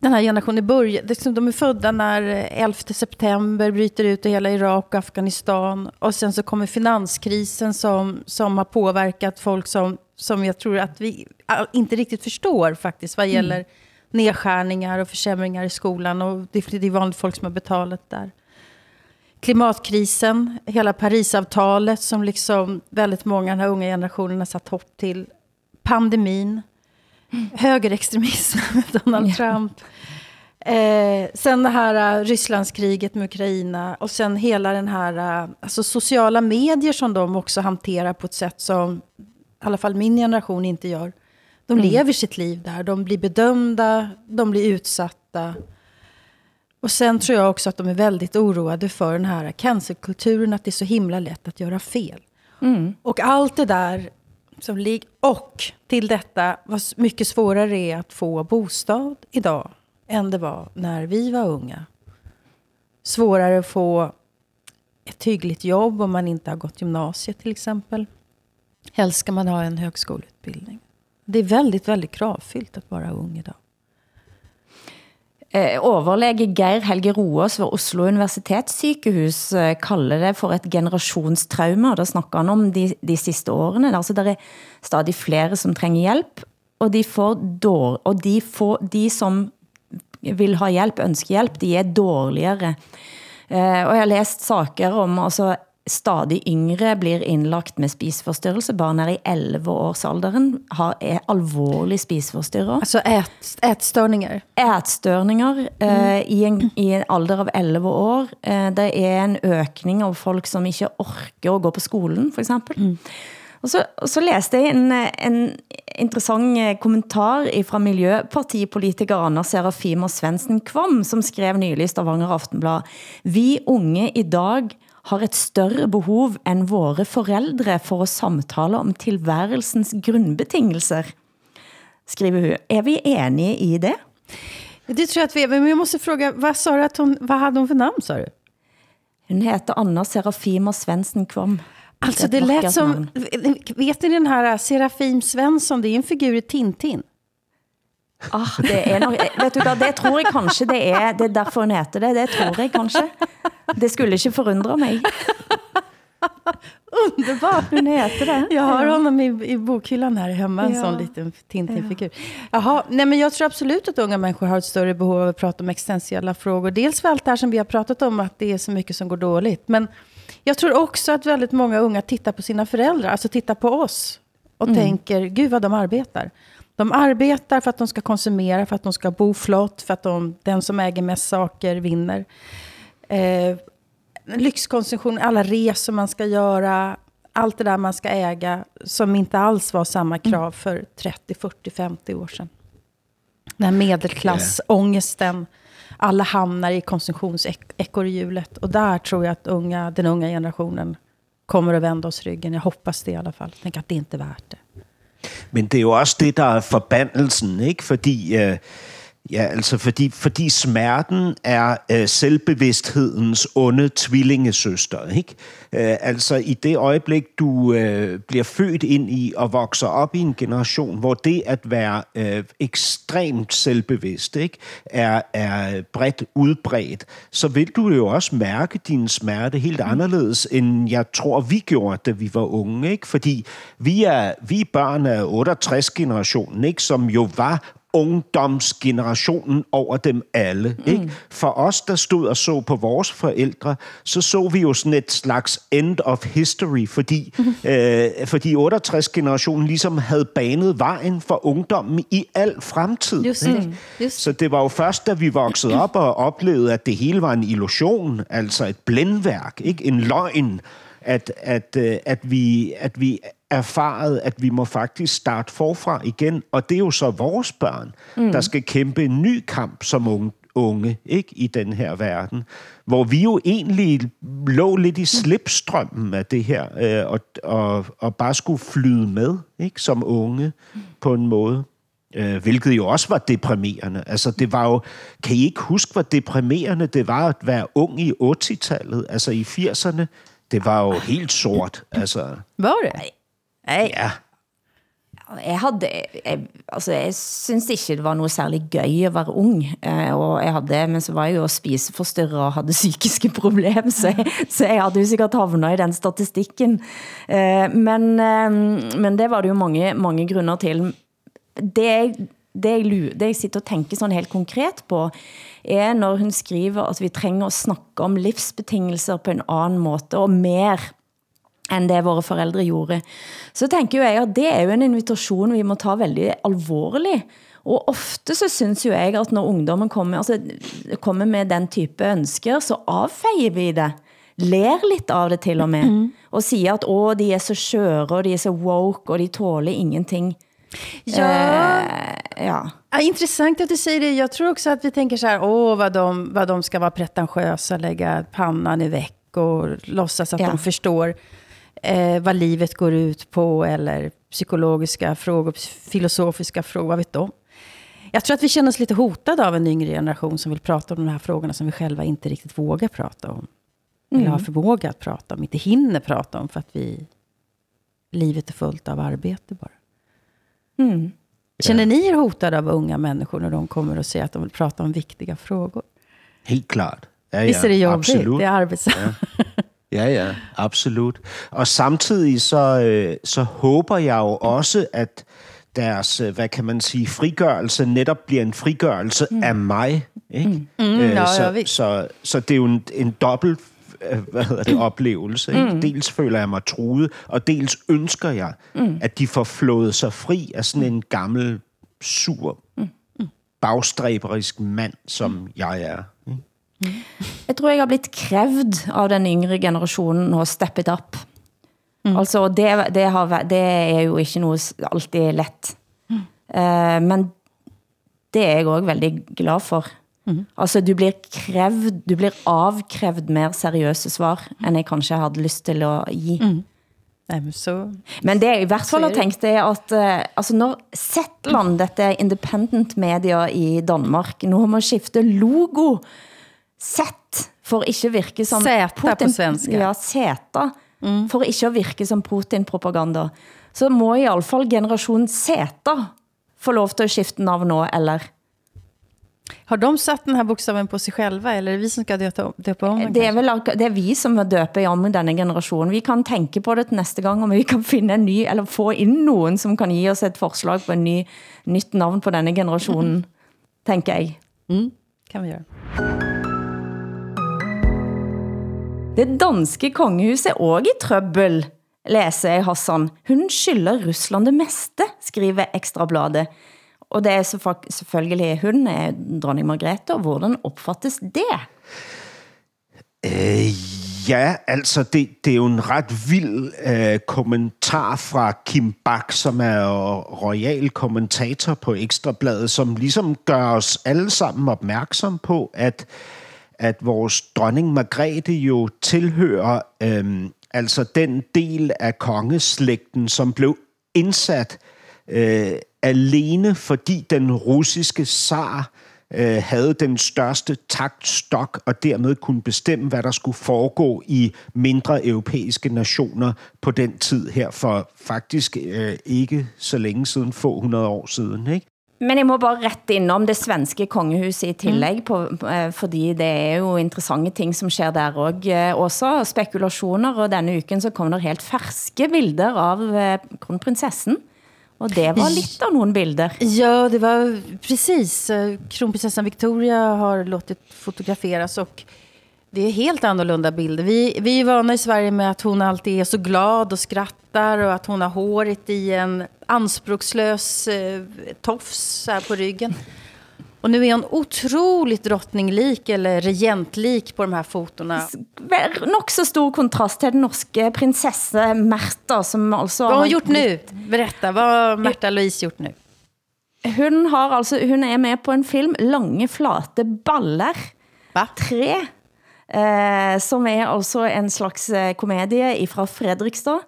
den här generationen börjar, liksom, de är födda när 11 september bryter ut i hela Irak och Afghanistan. Och sen så kommer finanskrisen som, som har påverkat folk som, som jag tror att vi inte riktigt förstår faktiskt vad gäller mm. nedskärningar och försämringar i skolan. Och det, det är vanligt folk som har betalat där klimatkrisen, hela Parisavtalet som liksom väldigt många den här unga generationen har satt hopp till. Pandemin, mm. högerextremism med Donald yeah. Trump. Eh, sen det här uh, Rysslandskriget med Ukraina och sen hela den här uh, alltså sociala medier som de också hanterar på ett sätt som alla fall min generation inte gör. De mm. lever sitt liv där, de blir bedömda, de blir utsatta. Och sen tror jag också att de är väldigt oroade för den här cancerkulturen, att det är så himla lätt att göra fel. Mm. Och allt det där som ligger... Och till detta, vad mycket svårare är att få bostad idag än det var när vi var unga. Svårare att få ett hyggligt jobb om man inte har gått gymnasiet till exempel. Helst ska man ha en högskoleutbildning. Det är väldigt, väldigt kravfyllt att vara ung idag. Eh, overlæge Geir Helge Roås ved Oslo Universitetssykehus eh, kalder det for et generationstraume, og der snakker han om de, de sidste årene. Altså, der er stadig flere som trænger hjælp, og de, får dår, og de, får, de som vil ha hjælp, ønsker hjælp, de er dårligere. Eh, og jeg har læst saker om altså, stadig yngre blir indlagt med spisforstyrrelse. Barn er i 11 års alderen, har, er alvorlig spisforstyrret. Altså ät, ätstörningar? Ätstörningar eh, i, en, i en alder av 11 år. Eh, det er en økning av folk som ikke orker at gå på skolen, for eksempel. Mm. Og så, og så læste jeg en, en interessant kommentar fra Miljøpartipolitiker Anders Serafima Svendsen Kvam, som skrev nylig i Stavanger Aftenblad. Vi unge i dag har et større behov end våre forældre for at samtale om tilværelsens grundbetingelser, skriver hun. Er vi enige i det? Det tror jag att vi är, men jag måste fråga, vad sa du att hon, vad hade hon för namn sa du? Hun heter Anna Serafima Svensson Kvam. Alltså det, det lät som, namn. vet ni den här Serafim Svensson, det är en figur i Tintin. Ah, det er nok, vet du hvad, det tror jeg kanskje det er, det er derfor hun heter det, det tror jeg kanskje. Det skulle ikke forundre mig. Underbart! Hun heter det. Jag har honom i, i bokhyllan här hemma, en Ja. sån liten Tintin-figur. Jaha, nej men jag tror absolut att unga människor har ett större behov av att prata om existentiella frågor. Dels för allt det här som vi har pratat om, att det är så mycket som går dåligt. Men jag tror också att väldigt många unga tittar på sina föräldrar, alltså tittar på oss. Och tänker, gud vad de arbetar. De arbetar för att de ska konsumera, för att de ska bo flott, för att de, den som äger mest saker vinner. Eh, lyxkonsumtion, alla resor man ska göra, allt det där man ska äga, som inte alls var samma krav för 30, 40, 50 år sedan. Den här medelklassångesten, alla hamnar i konsumtionsekorrhjulet. Och där tror jag att unga, den unga generationen kommer att vända oss ryggen. Jeg hoppas det i alla fall. Tänk att det inte är värt det. Men det er jo også det, der er forbandelsen, ikke? Fordi, øh, ja, altså fordi, fordi smerten er øh, selvbevidsthedens onde tvillingesøster, ikke? Øh, altså i det øjeblik, du øh, bliver født ind i og vokser op i en generation, hvor det at være øh, ekstremt selvbevidst, ikke? Er, er bredt udbredt, så vil du jo også mærke din smerte helt anderledes, end jeg tror, vi gjorde, da vi var unge, ikke? Fordi vi er, vi er børn af 68-generationen, ikke? Som jo var ungdomsgenerationen over dem alle. Mm. Ikke? For os, der stod og så på vores forældre, så så vi jo sådan et slags end of history, fordi, øh, fordi 68-generationen ligesom havde banet vejen for ungdommen i al fremtid. Just ikke? Just. Så det var jo først, da vi voksede op og oplevede, at det hele var en illusion, altså et blændværk, ikke en løgn, at, at, øh, at, vi, at vi erfarede, at vi må faktisk starte forfra igen. Og det er jo så vores børn, mm. der skal kæmpe en ny kamp som unge, unge ikke i den her verden. Hvor vi jo egentlig lå lidt i slipstrømmen af det her, øh, og, og, og bare skulle flyde med ikke som unge på en måde. Øh, hvilket jo også var deprimerende. Altså, det var jo... Kan I ikke huske, hvor deprimerende det var at være ung i 80-tallet? Altså, i 80'erne, det var jo helt sort. Altså, Var det? Nej, ja. jeg havde, jeg, altså jeg synes ikke det var noget særlig gøy at være ung, eh, og jeg havde, men så var jeg jo spiseforstyrret og havde psykiske problemer, så jeg, så jeg havde jo sikkert havnet i den statistikken. Eh, Men, eh, men det var det jo mange, mange grunder til. Det jeg, det, jeg, det jeg sitter og tænker sådan helt konkret på, er når hun skriver at vi trænger at snakke om livsbetingelser på en anden måde, og mere end det våre forældre gjorde. Så tænker jeg, at det er jo en invitation, vi må ta veldig alvorlig. Og ofte så synes jo jeg, at når ungdommen kommer, altså, kommer med den type ønsker, så avfejer vi det. Ler lidt av det til og med. Og siger at åh, de er så skøre, og de er så woke, og de tåler ingenting. Ja. Eh, ja. Ja, intressant att du säger det. Jag tror också att vi tänker så här, åh vad de, vad de ska vara pretentiösa, lägga pannan i väck och låtsas att Ja. de förstår eh, vad livet går ut på, eller psykologiska frågor, filosofiska frågor, vad vet de? Jag tror att vi känner oss lite hotade av en yngre generation som vill prata om de här frågorna som vi själva inte riktigt vågar prata om. Eller har förmåga att prata om, inte hinner prata om för att vi, livet är fullt av arbete bara. Känner ni er hotade av unga människor när de kommer och säger att de vill prata om viktiga frågor? Helt klart. Ja, Visst är det jobbigt? absolut. Det är arbetsamt. Ja, ja, absolut. Og samtidig så, øh, så håber jeg jo også, at deres, øh, hvad kan man sige, frigørelse netop bliver en frigørelse mm. af mig. Ikke? Mm. Mm, ja, så, ja, visst. så, så det er jo en, en dobbelt øh, hvad hedder det, oplevelse. Ikke? Mm. Dels føler jeg mig truet, og dels ønsker jeg, mm. at de får flået sig fri af sådan en gammel, sur, mm. bagstræberisk mand, som jeg er. Ikke? Jeg tror, jeg har blitt krevd av den yngre generationen og steppet up. Mm. Altså, det, det, har, det er jo ikke noget s- alltid let. Mm. Uh, men det er jeg også veldig glad for. Mm. Altså, du blir krevd, du blir avkrevd mer seriøse svar, end jeg kanskje havde lyst til at gi. Mm. Nej, men så... Men det jeg i hvert er har det. tænkt, det er at uh, altså når Zetland, dette er independent media i Danmark, nu har man skiftet logo, Z, for ikke virke som... Zeta på svenska. Ja, Zeta, mm. for ikke at virke som Putin-propaganda. Så må i alle fall generation Zeta få lov til at skifte navn nå, eller? Har de satt den här bokstaven på sig själva eller är det vi som ska döpa, döpa om den? Det vel, akkur- det er vi som døper om denne generasjonen. Vi kan tænke på det til næste gang, om vi kan finde en ny, eller få ind nogen, som kan give os et forslag på en ny, nytt navn på denne generationen, tænker jeg. kan vi göra. Det danske kongehuset er også i trøbbel, læser jeg Hassan. Hun skylder Rusland det meste, skriver Ekstrabladet. Og det er så selvfølgelig hun, er dronning Margrethe, og hvordan opfattes det? Øh, ja, altså det, det er jo en ret vild øh, kommentar fra Kim Bak, som er royal kommentator på Ekstrabladet, som ligesom gør os alle sammen opmærksom på, at, at vores dronning Margrethe jo tilhører øh, altså den del af kongeslægten, som blev indsat øh, alene fordi den russiske zar øh, havde den største taktstok og dermed kunne bestemme, hvad der skulle foregå i mindre europæiske nationer på den tid her for faktisk øh, ikke så længe siden, få hundrede år siden. Ikke? Men jeg må bare rette ind om det svenske kongehuset i tillæg, på, eh, fordi det er jo interessante ting, som sker der også. Eh, Også spekulationer, og denne uken så kom der helt ferske bilder av eh, kronprinsessen. Og det var lidt av nogle bilder. Ja, det var precis. Kronprinsessan Victoria har låtit fotograferas och det är helt annorlunda bilder. Vi, vi är vana i Sverige med att hon alltid är så glad och skrattar och att hon har håret i en anspråkslös eh, tofs här på ryggen. Och nu är hon otroligt drottninglik eller regentlik på de här fotorna. Vel, Nok så stor kontrast til den norske prinsesse Märtha, som altså... Vad har hon gjort nu? Berätta, vad har Märta Louise gjort nu? Hun, har altså, hun er med på en film, Lange flate baller. Va? Tre. Eh, som er altså en slags eh, komedie fra Fredrikstad.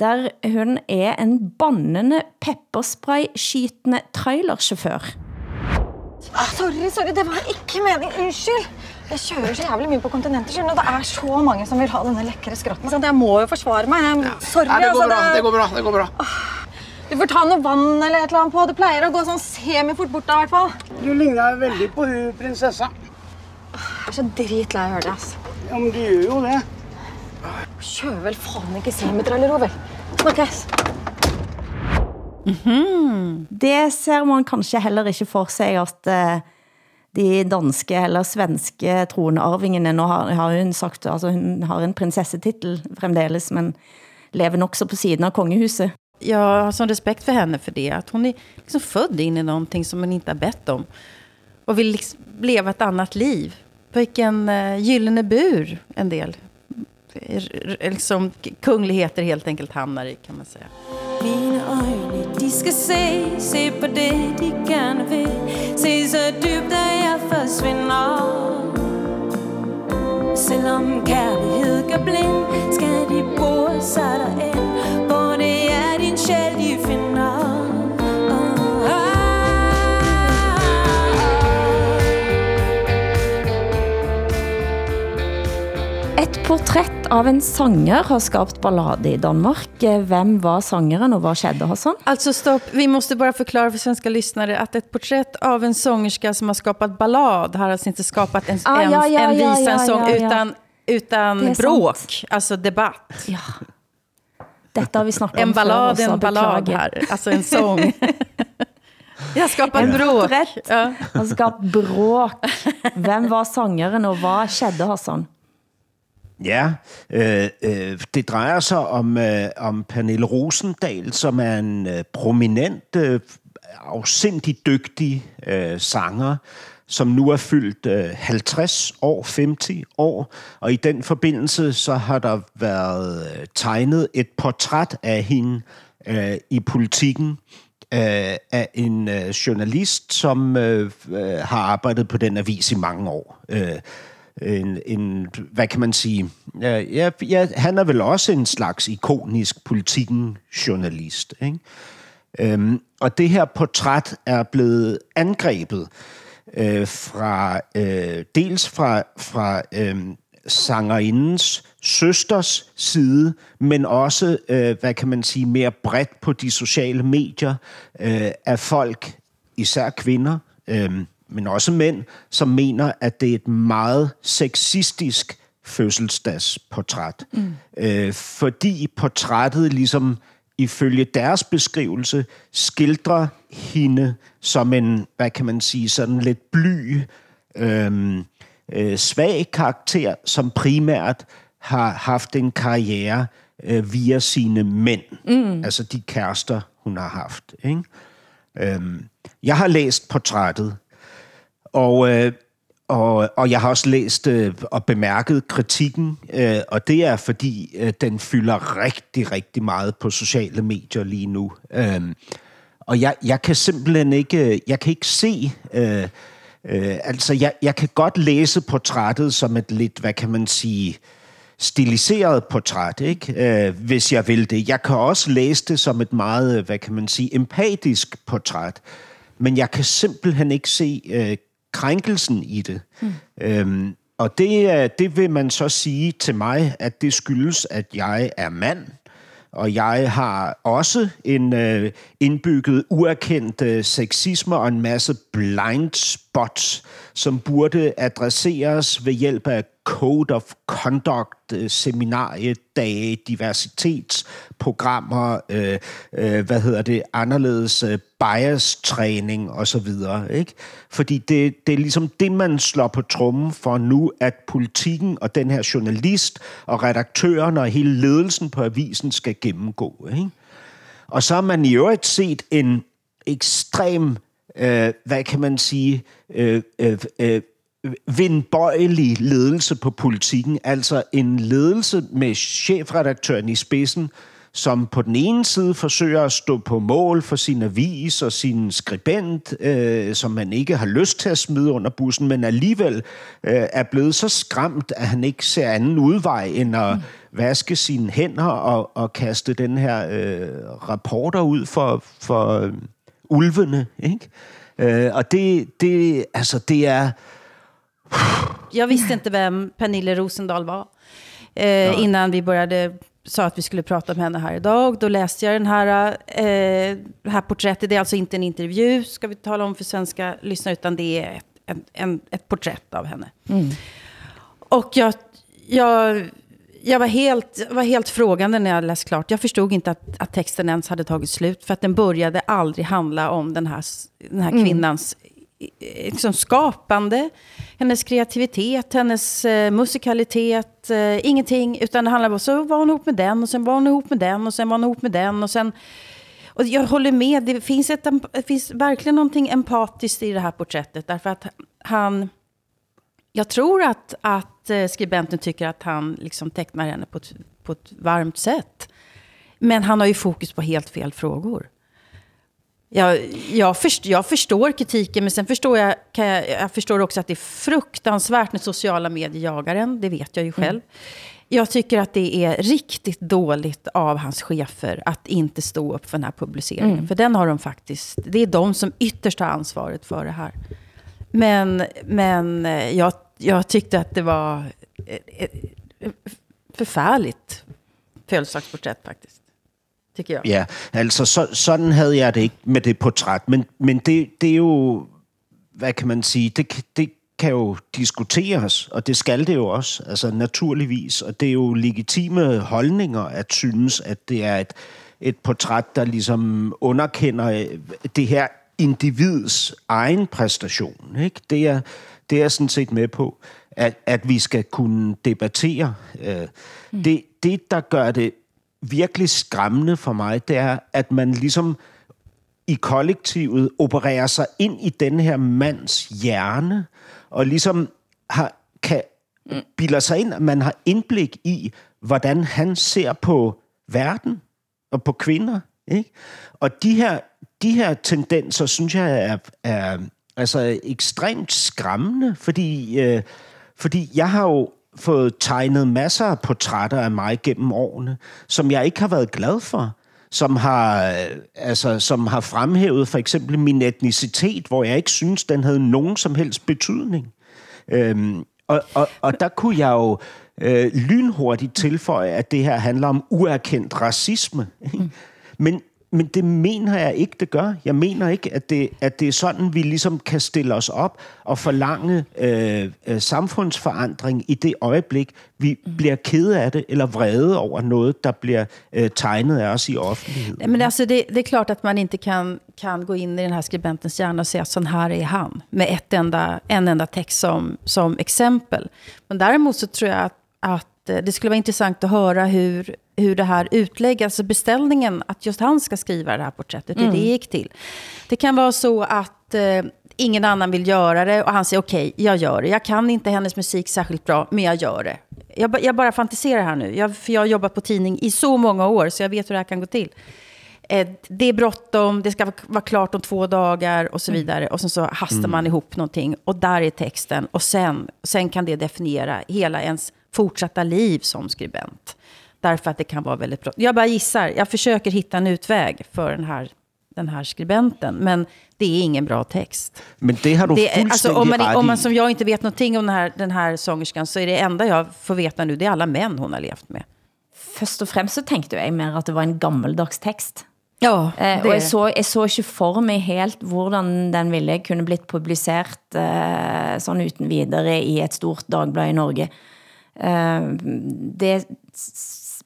Der hun er en bannende pepperspray-skytende trailerchauffør. Ah, sorry, sorry, det var ikke mening. Unnskyld. Jeg kjører så jævlig mye på kontinenter, skjønner du. Det er så mange som vil ha denne lekre skrotten. Så jeg må jo forsvare meg. Jeg, sorry, Ja, det går altså. bra, det går bra. det går bra. Du får ta noe vann eller et eller annet på. Det pleier å gå sånn semifort bort da, i hvert fall. Du ligner veldig på hun prinsessa. Jeg er så dritlei av å høre det, ass. Ja, men du gjør jo det. Kjører vel faen ikke semitrailer, vel. Snakkes. Det ser man kanskje heller ikke for sig, at eh, de danske eller svenske tronarvingene, nå har, har hun sagt, altså hun har en prinsessetitel fremdeles, men lever nok så på siden av kongehuset. Jag har sån respekt för henne för det. Att hon är liksom född in i någonting som hon inte har bett om. Och vill liksom leva ett annat liv. Vilken uh, gyllene bur en del liksom, kungligheter helt enkelt hamnar i kan man säga. Mine øjne, de skal se, se på det, de gerne vil. Se så dybt, at jeg forsvinder. Selvom kærlighed gør blind, skal de bore sig derind, hvor det er din sjæl, de finder. Et portrætt av en sanger har skabt ballade i Danmark. Hvem var sangeren, og hvad skjedde, Hassan? Alltså stopp, vi måste bara förklara för svenska lyssnare att ett porträtt av en sångerska som har skapat ballad har alltså inte skapat en, Ah, en, ja, ja, en visa, ja, en sång, ja, ja. utan, utan bråk, alltså debatt. Ja. Dette har vi snakket om En ballad en ballad här, alltså en sång. Jag har skapat En bråk. Ja. har skabt bråk. Hvem var sangeren, og hvad skjedde, Hassan? Ja, øh, øh, det drejer sig om, øh, om Pernille Rosendal, som er en øh, prominent, øh, afsindig dygtig øh, sanger, som nu er fyldt øh, 50 år, 50 år, og i den forbindelse så har der været øh, tegnet et portræt af hende øh, i politikken øh, af en øh, journalist, som øh, øh, har arbejdet på den avis i mange år. Øh, en, en, hvad kan man sige, ja, ja, ja, han er vel også en slags ikonisk politikken journalist. Ikke? Øhm, og det her portræt er blevet angrebet øh, fra øh, dels fra, fra øh, sangerindens søsters side, men også, øh, hvad kan man sige, mere bredt på de sociale medier øh, af folk, især kvinder, øh, men også mænd, som mener, at det er et meget sexistisk fødselsdagsportræt. Mm. Øh, fordi portrættet ligesom ifølge deres beskrivelse skildrer hende som en, hvad kan man sige, sådan lidt bly, øh, øh, svag karakter, som primært har haft en karriere øh, via sine mænd. Mm. Altså de kærester, hun har haft. Ikke? Øhm, jeg har læst portrættet, og, øh, og, og jeg har også læst øh, og bemærket kritikken, øh, og det er fordi, øh, den fylder rigtig, rigtig meget på sociale medier lige nu. Øh, og jeg, jeg kan simpelthen ikke, øh, jeg kan ikke se... Øh, øh, altså, jeg, jeg kan godt læse portrættet som et lidt, hvad kan man sige, stiliseret portræt, ikke? Øh, hvis jeg vil det. Jeg kan også læse det som et meget, øh, hvad kan man sige, empatisk portræt. Men jeg kan simpelthen ikke se øh, krænkelsen i det. Mm. Øhm, og det, det vil man så sige til mig, at det skyldes, at jeg er mand, og jeg har også en øh, indbygget uerkendt øh, sexisme og en masse blind spots, som burde adresseres ved hjælp af Code of Conduct, seminariedage, diversitetsprogrammer, øh, øh, hvad hedder det, anderledes øh, bias-træning osv. Ikke? Fordi det, det er ligesom det, man slår på trummen for nu, at politikken og den her journalist og redaktøren og hele ledelsen på avisen skal gennemgå. Ikke? Og så har man i øvrigt set en ekstrem, øh, hvad kan man sige, øh, øh, øh, vindbøjelig ledelse på politikken, altså en ledelse med chefredaktøren i spidsen, som på den ene side forsøger at stå på mål for sin avis og sin skribent, øh, som man ikke har lyst til at smide under bussen, men alligevel øh, er blevet så skræmt, at han ikke ser anden udvej end at mm. vaske sine hænder og, og kaste den her øh, rapporter ud for, for øh, ulvene. Ikke? Øh, og det, det, altså, det er jag visste inte vem Pernille Rosendal var. Eh, ja. Innan vi började sa att vi skulle prata om henne här idag. Då läste jag den här, eh, här porträttet. Det är alltså inte en intervju, ska vi tala om för svenska lyssnare, utan det är ett, en, en, ett porträtt av henne. Mm. Och jag, jag, jag var, helt, var helt frågande när jag läste klart. Jag förstod inte att, att texten ens hade tagit slut, för att den började aldrig handla om den här, den här mm. kvinnans Eh, liksom skapande, hennes kreativitet, hennes eh, musikalitet, eh, ingenting. Utan det handlar om så var hon ihop med den och sen var hon ihop med den och sen var hon ihop med den och sen... Och jag håller med, det finns, ett, det finns verkligen någonting empatiskt i det här porträttet. Därför att han... Jag tror att, att eh, skribenten tycker att han liksom tecknar henne på ett, på ett varmt sätt. Men han har ju fokus på helt fel frågor. Jag, jag, först, jag förstår kritiken, men sen förstår jag, kan jag, jag förstår också att det är fruktansvärt när sociala medier jagar en. Det vet jag ju själv. Mm. Jag tycker att det är riktigt dåligt av hans chefer att inte stå upp för den här publiceringen. Mm. För den har de faktiskt, det är de som ytterst har ansvaret för det här. Men, men eh, jag, jag tyckte att det var ett förfärligt födelsedagsporträtt faktiskt tycker jag. Ja, altså så, sådan havde jeg det ikke med det portræt, men, men det, det er jo, hvad kan man sige, det, det kan jo diskuteres, og det skal det jo også, altså naturligvis, og det er jo legitime holdninger at synes, at det er et, et portræt, der ligesom underkender øh, det her individs egen præstation. Ikke? Det, er, det er jeg sådan set med på, at, at vi skal kunne debattere. Øh, mm. det, det, der gør det virkelig skræmmende for mig, det er, at man ligesom i kollektivet opererer sig ind i den her mands hjerne, og ligesom har, kan, bilder sig ind, at man har indblik i, hvordan han ser på verden og på kvinder. Ikke? Og de her, de her tendenser, synes jeg, er, er altså ekstremt skræmmende, fordi, øh, fordi jeg har jo fået tegnet masser af portrætter af mig gennem årene, som jeg ikke har været glad for som har, altså, som har fremhævet for eksempel min etnicitet, hvor jeg ikke synes, den havde nogen som helst betydning. Øhm, Og, og, og der kunne jeg jo øh, lynhurtigt tilføje, at det her handler om uerkendt racisme. Mm. Men, men det mener jeg ikke, det gør. Jeg mener ikke, at det, at det er sådan, vi ligesom kan stille os op og forlange øh, øh, samfundsforandring i det øjeblik, vi mm. bliver kede af det eller vrede over noget, der bliver øh, tegnet af os i offentligheden. Men alltså det, det är klart att man inte kan, kan gå in i den här skribentens hjärna och säga att sån här är han. Med ett enda, en enda text som, som exempel. Men däremot så tror jag att, att eh, det skulle vara intressant att höra hur, hur det här utläggs, alltså beställningen att just han ska skriva det här porträttet, hur Mm. det gick till. Det kan vara så att eh, ingen annan vill göra det och han säger okej, jag gör det. Jag kan inte hennes musik särskilt bra, men jag gör det. Jag, jag bara fantiserar här nu, jag, för jag har jobbat på tidning i så många år, så jag vet hur det här kan gå till. Eh, det är bråttom, det ska vara- klart om två dagar och så vidare. Och sen så hastar Mm. man ihop någonting och där är texten. Och sen, sen kan det definiera hela ens fortsatta liv som skribent. Därför att det kan vara väldigt bråttom. Jag bara gissar, jag försöker hitta en utväg för den här, den här skribenten. Men det är ingen bra text. Men det har du Det är, fuldstændig alltså, om, man, om man som jag inte vet någonting om den här, den här sångerskan så är det enda jag får veta nu, det är alla män hon har levt med. Først og fremmest så tenkte jeg mer at det var en gammeldags tekst. Ja, Eh, det og er jeg så, jeg så ikke for mig helt, hvordan den ville kunne blitt publisert eh, sådan uten videre i et stort dagblad i Norge. Eh, det,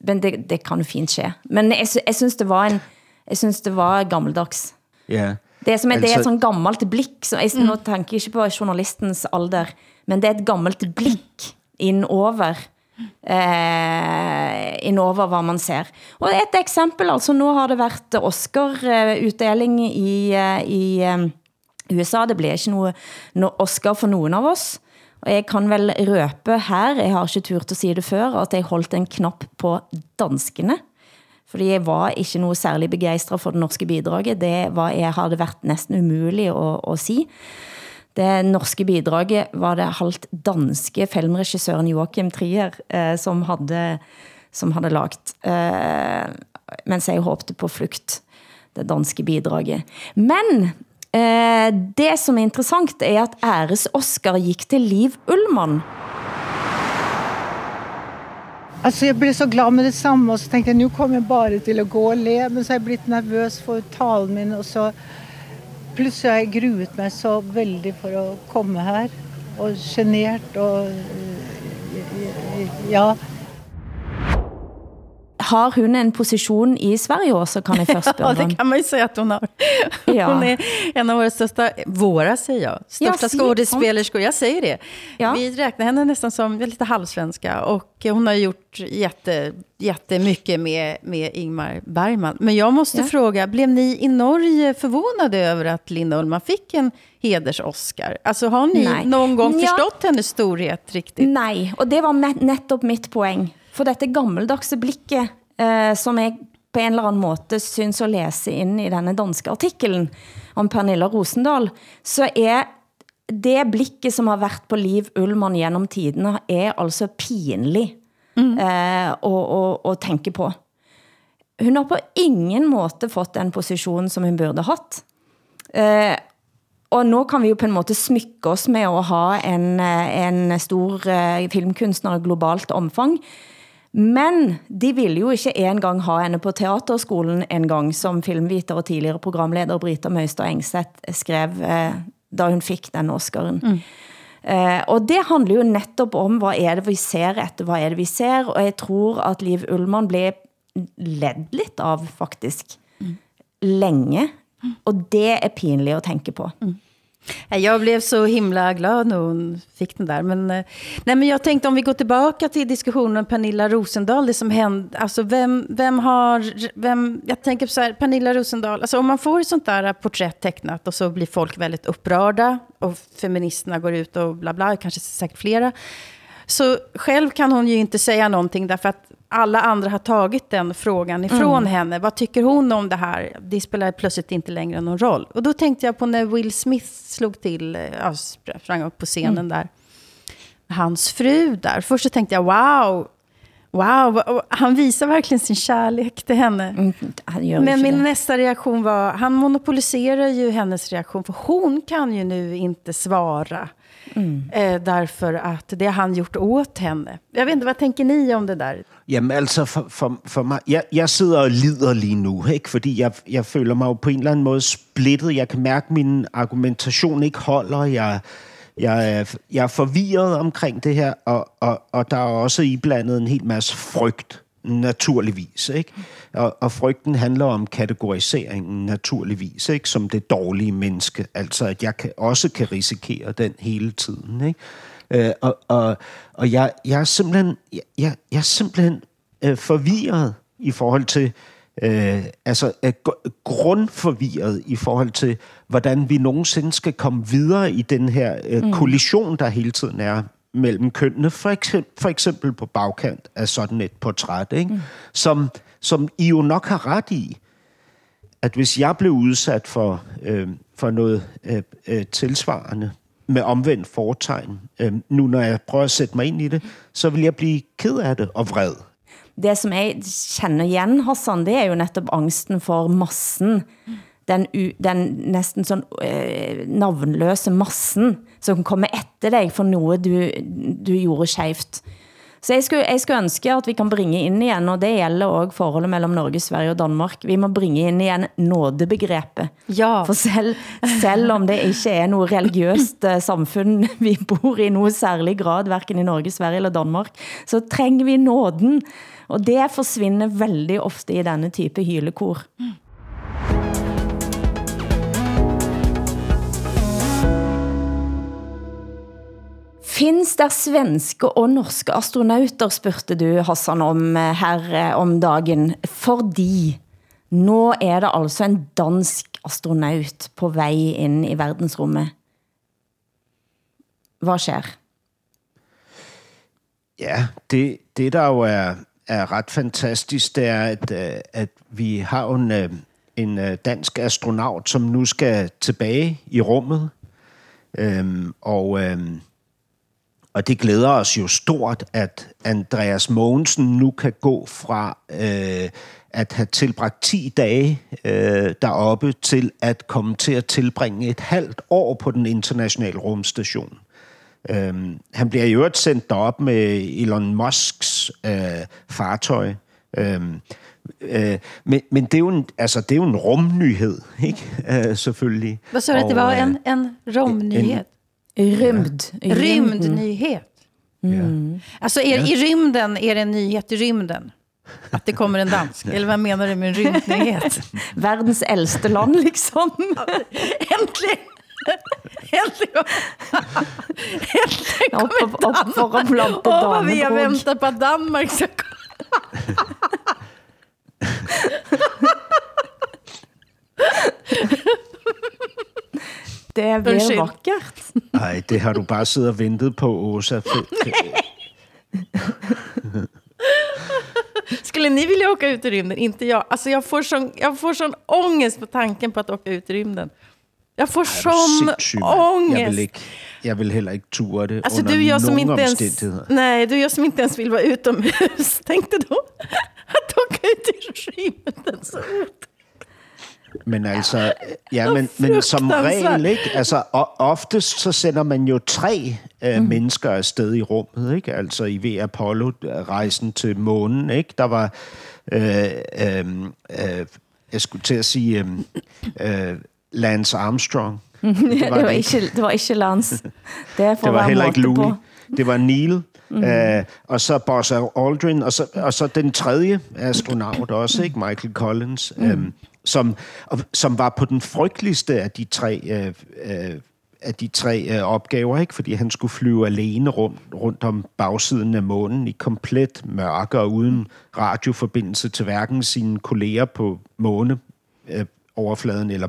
men det, det kan jo fint ske. Men jeg, jeg synes det var en, jeg synes det var gammeldags. Ja. Det er, som et, det er Altså- et sånn gammelt blikk, så jeg, nå tenker jeg ikke på journalistens alder, men det er et gammelt blikk innover, eh, innover hvad man ser. Og et eksempel, altså nu har det været Oscar-utdeling i, eh, i eh, USA, det bliver ikke noe no Oscar for nogen av oss, og jeg kan vel røpe her, jeg har ikke turt at sige det før, at jeg holdt en knap på danskene, fordi jeg var ikke noget særlig begejstret for det norske bidraget. Det var, jeg havde været næsten umulig at, at sige. Det norske bidraget var det halvt danske filmregissøren Joachim Trier, eh, som, havde, som havde lagt, eh, mens jeg håbte på flugt, det danske bidraget. Men eh, det som er interessant er at æres Oscar gik til Liv Ullmann. Alltså jag blev så glad med detsamma og så tänkte jag nu kommer jag bara till att gå og le. Men så har jag blivit nervös för talen min och så pludselig har jeg gruet mig så väldigt för att komma här. Och genert och eh, ja. Har hun en position i Sverige også, kan jeg først Ja, det kan man ju säga att hon har. Ja. Hon är en av våra största, våra säger jag, största Ja, skådespelerskor. Jag säger det. Vi räknar henne nästan som lite halvsvenska. Och hon har gjort jätte, jättemycket med, med Ingmar Bergman. Men jag måste Ja. fråga, blev ni i Norge förvånade över att Linda Ullmann fick en heders-Oscar? Alltså har ni Nej. någon gång Ja. förstått hennes storhet riktigt? Nej, og det var netop mitt poeng. For dette gammeldagse blikket, eh, som jeg på en eller anden måte synes at læse ind i denne danske artiklen om Pernilla Rosendal, så er det blikket, som har været på Liv Ullmann gennem tidene, er altså pinlig eh, at, at, at tænke på. Hun har på ingen måte fått den position, som hun burde hatt. Eh, og nu kan vi jo på en måte smykke oss med at ha en, eh, en stor eh, filmkunstner globalt omfang. Men de ville jo ikke engang ha henne på teaterskolen en gang, som filmviter og tidligere programleder Brita Møystad Engseth skrev, eh, da hun fik den Oscaren. Mm. Eh, og det handler jo netop om, hvad er det vi ser etter, hvad er det vi ser, og jeg tror at Liv Ullmann blev ledd lidt av faktisk længe, og det er pinligt at tænke på. Nej, Jag blev så himla glad när hon fick den där. Men, eh, nej, men jag tänkte om vi går tillbaka till diskussionen om Pernilla Rosendal, det som hände. Alltså vem, vem har, vem, jag tänker så här, Pernilla Rosendal, alltså om man får ett sånt där porträtt tecknat och så blir folk väldigt upprörda och feministerna går ut och bla bla, kanske säkert flera. Så själv kan hon ju inte säga någonting därför att alla andra har tagit den frågan ifrån Mm. henne. Vad tycker hon om det här? Det spelar plötsligt inte längre någon roll. Och då tänkte jag på när Will Smith slog till, ja, sprang upp på scenen Mm. där. Hans fru där. Först så tänkte jag, wow, Wow, han visar verkligen sin kärlek till henne. Gör Men min det. nästa reaktion var, han monopoliserar ju hennes reaktion, för hon kan ju nu inte svara. Mm. Eh, därför att det har han gjort åt henne. Jeg vet inte, hvad tænker ni om det der? Jamen altså, for, for, for mig, jeg, jeg sidder og lider lige nu, ikke? fordi jeg, jeg føler mig jo på en eller anden måde splittet. Jeg kan mærke, at min argumentation ikke holder. Jeg, jeg, er, jeg er forvirret omkring det her, og, og, og der er også iblandet en hel masse frygt, naturligvis. Ikke? Og, og frygten handler om kategoriseringen, naturligvis, ikke? som det dårlige menneske. Altså, at jeg kan, også kan risikere den hele tiden. Ikke? Øh, og og, og jeg, jeg er simpelthen, jeg, jeg, jeg er simpelthen øh, forvirret i forhold til, øh, altså øh, gr- grundforvirret i forhold til, hvordan vi nogensinde skal komme videre i den her øh, Mm. kollision, der hele tiden er mellem kønnene, for eksempel, for eksempel på bagkant af sådan et portræt, ikke? Mm. Som, som I jo nok har ret i, at hvis jeg blev udsat for, øh, for noget øh, øh, tilsvarende med omvendt foretegn, øh, nu når jeg prøver at sætte mig ind i det, så vil jeg blive ked af det og vred. Det som jeg kender igen, Hassan, det er jo netop angsten for massen. Den, u, den næsten sådan øh, navnløse massen, som kommer efter dig for noget, du, du gjorde skævt. Så jeg skulle, jeg skulle ønske, at vi kan bringe ind igen, og det gælder også forholdet mellem Norge, Sverige og Danmark. Vi må bringe ind igen nådebegrebet. Ja. For selv, selv om det ikke er noget religiøst eh, samfund, vi bor i noget særlig grad, hverken i Norge, Sverige eller Danmark, så trænger vi nåden. Og det forsvinder veldig ofte i denne type hylekor. Finns der svenske og norske astronauter, spurgte du Hassan om eh, her eh, om dagen, fordi nu er det altså en dansk astronaut på vej ind i verdensrummet. Hvad sker? Ja, det, det der jo er, er ret fantastisk, det er, at, øh, at vi har en, øh, en øh, dansk astronaut, som nu skal tilbage i rummet. Øhm, og, øhm, og det glæder os jo stort, at Andreas Mogensen nu kan gå fra øh, at have tilbragt 10 dage øh, deroppe til at komme til at tilbringe et halvt år på den internationale rumstation. Øhm, han bliver i øvrigt sendt derop med Elon Musks øh, fartøj. Øhm, øh, men, men det er jo en, altså, det er jo en rumnyhed, ikke? Øh, selvfølgelig. Hvad så det, det var Og, øh, en, en romnyhed? Rymd. Rymdnyhed. Mm. Alltså är, i rymden, är det en nyhet i rymden? Att det kommer en dansk? Eller vad menar du med en rymdnyhet? Världens äldste land liksom. Äntligen! Upp för att Danmark! planta Åh, vad vi har väntat på att Danmark ska komma. Det bliver Undskyld. vakkert. Nej, det har du bare siddet og ventet på, Åsa. Skulle ni vilja åka ut i rymden? Inte jag. Alltså jag får sån, jeg får sån ångest på tanken på att åka ut i rymden. Jag får. Jeg ångest. vil, ikke, jeg vil heller ikke ture det Alltså under du jag som inte ens, nej, du jag som inte ens vill vara utomhus. Tänkte då att åka ut i rymden så Men altså, ja, men, men som frygtansvært. regel, ikke? Altså, oftest så sender man jo tre øh, mm. mennesker afsted i rummet, ikke? Altså i ved Apollo-rejsen til månen, ikke? Der var, øh, øh, øh, jeg skulle til at sige, øh, øh, Lance Armstrong. det, var ikke, det var ikke Lance. Det er for Det var heller ikke måte på. Louis. Det var Neil. Mm. Øh, og så Buzz Aldrin, og så, og så den tredje astronaut også, ikke? Michael Collins, mm. øhm, som, som var på den frygteligste af de tre, øh, øh, af de tre øh, opgaver, ikke? fordi han skulle flyve alene rundt, rundt om bagsiden af månen i komplet mørke og uden radioforbindelse til hverken sine kolleger på måne øh, overfladen eller,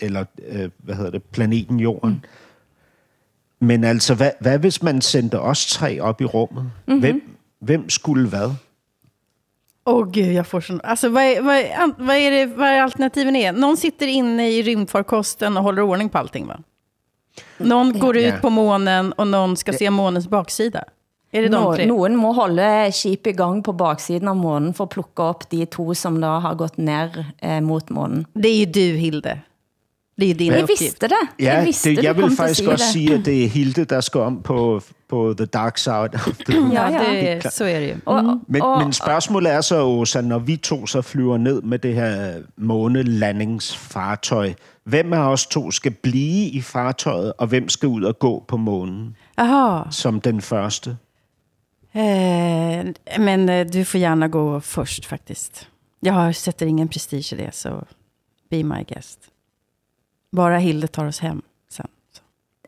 eller øh, hvad hedder det, planeten Jorden. Mm. Men altså, hvad, hvad hvis man sendte os tre op i rummet? Mhm. Mm-hmm. Hvem, hvem skulle hvad? Åh oh, gud, jag får sån... Alltså vad är, vad, är, vad, är det, vad är alternativen är? Någon sitter inne i rymdfarkosten och håller ordning på allting va? Någon går ut på månen och någon ska se månens baksida. Er det de Nå, tre? Nogen må holde skip i gang på baksiden av månen for at plukke op de to, som da har gått ned eh, mot månen. Det är ju du, Hilde. Det ju din Jeg uppgift. vidste det. Ja, jeg vidste, det, jeg du vil faktisk også sige sige, det. at det er Hilde, der skal om på, på The Dark Side of the Moon. Ja, ja. det, så är det ju. Og, Mm. Men, og, men spørgsmålet er så, Åsa, når vi to så flyver ned med det her månelandingsfartøj, hvem af os to skal blive i fartøjet, og hvem skal ud og gå på månen Aha. som den første? Eh, men eh, du får gärna gå först faktiskt. Jag har, sätter ingen prestige i det, så be my guest. Bara Hilde tar oss hem sen. Så.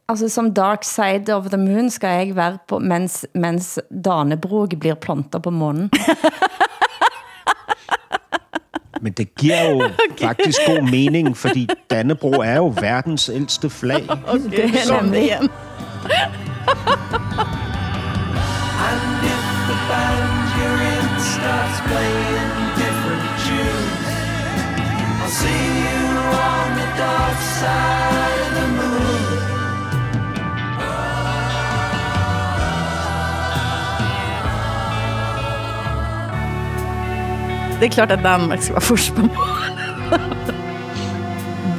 altså, som Dark Side of the Moon skal jeg være på, mens, mens Danebrog bliver plantet på månen. Men det giver jo okay. faktisk god mening, fordi Dannebro er jo verdens ældste flag. Det er nemlig. And if the band you're in starts playing Det är klart att Danmark ska vara først på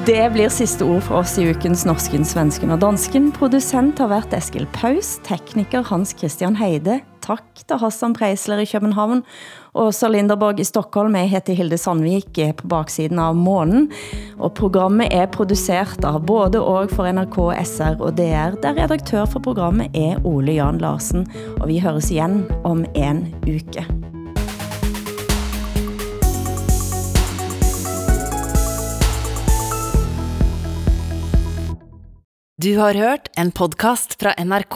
Det blir sidste ord for oss i ukens Norsken, Svensken og Dansken. Producent har været Eskil Paus, tekniker Hans Christian Heide. Tak Hassan Preisler i København og så Linderborg i Stockholm. Jeg heter Hilde Sandvik på baksiden av månen. Og programmet er produceret av både og for NRK, SR og DR, der redaktør for programmet er Ole Jan Larsen. Og vi høres igen om en uke. Du har hørt en podcast fra NRK.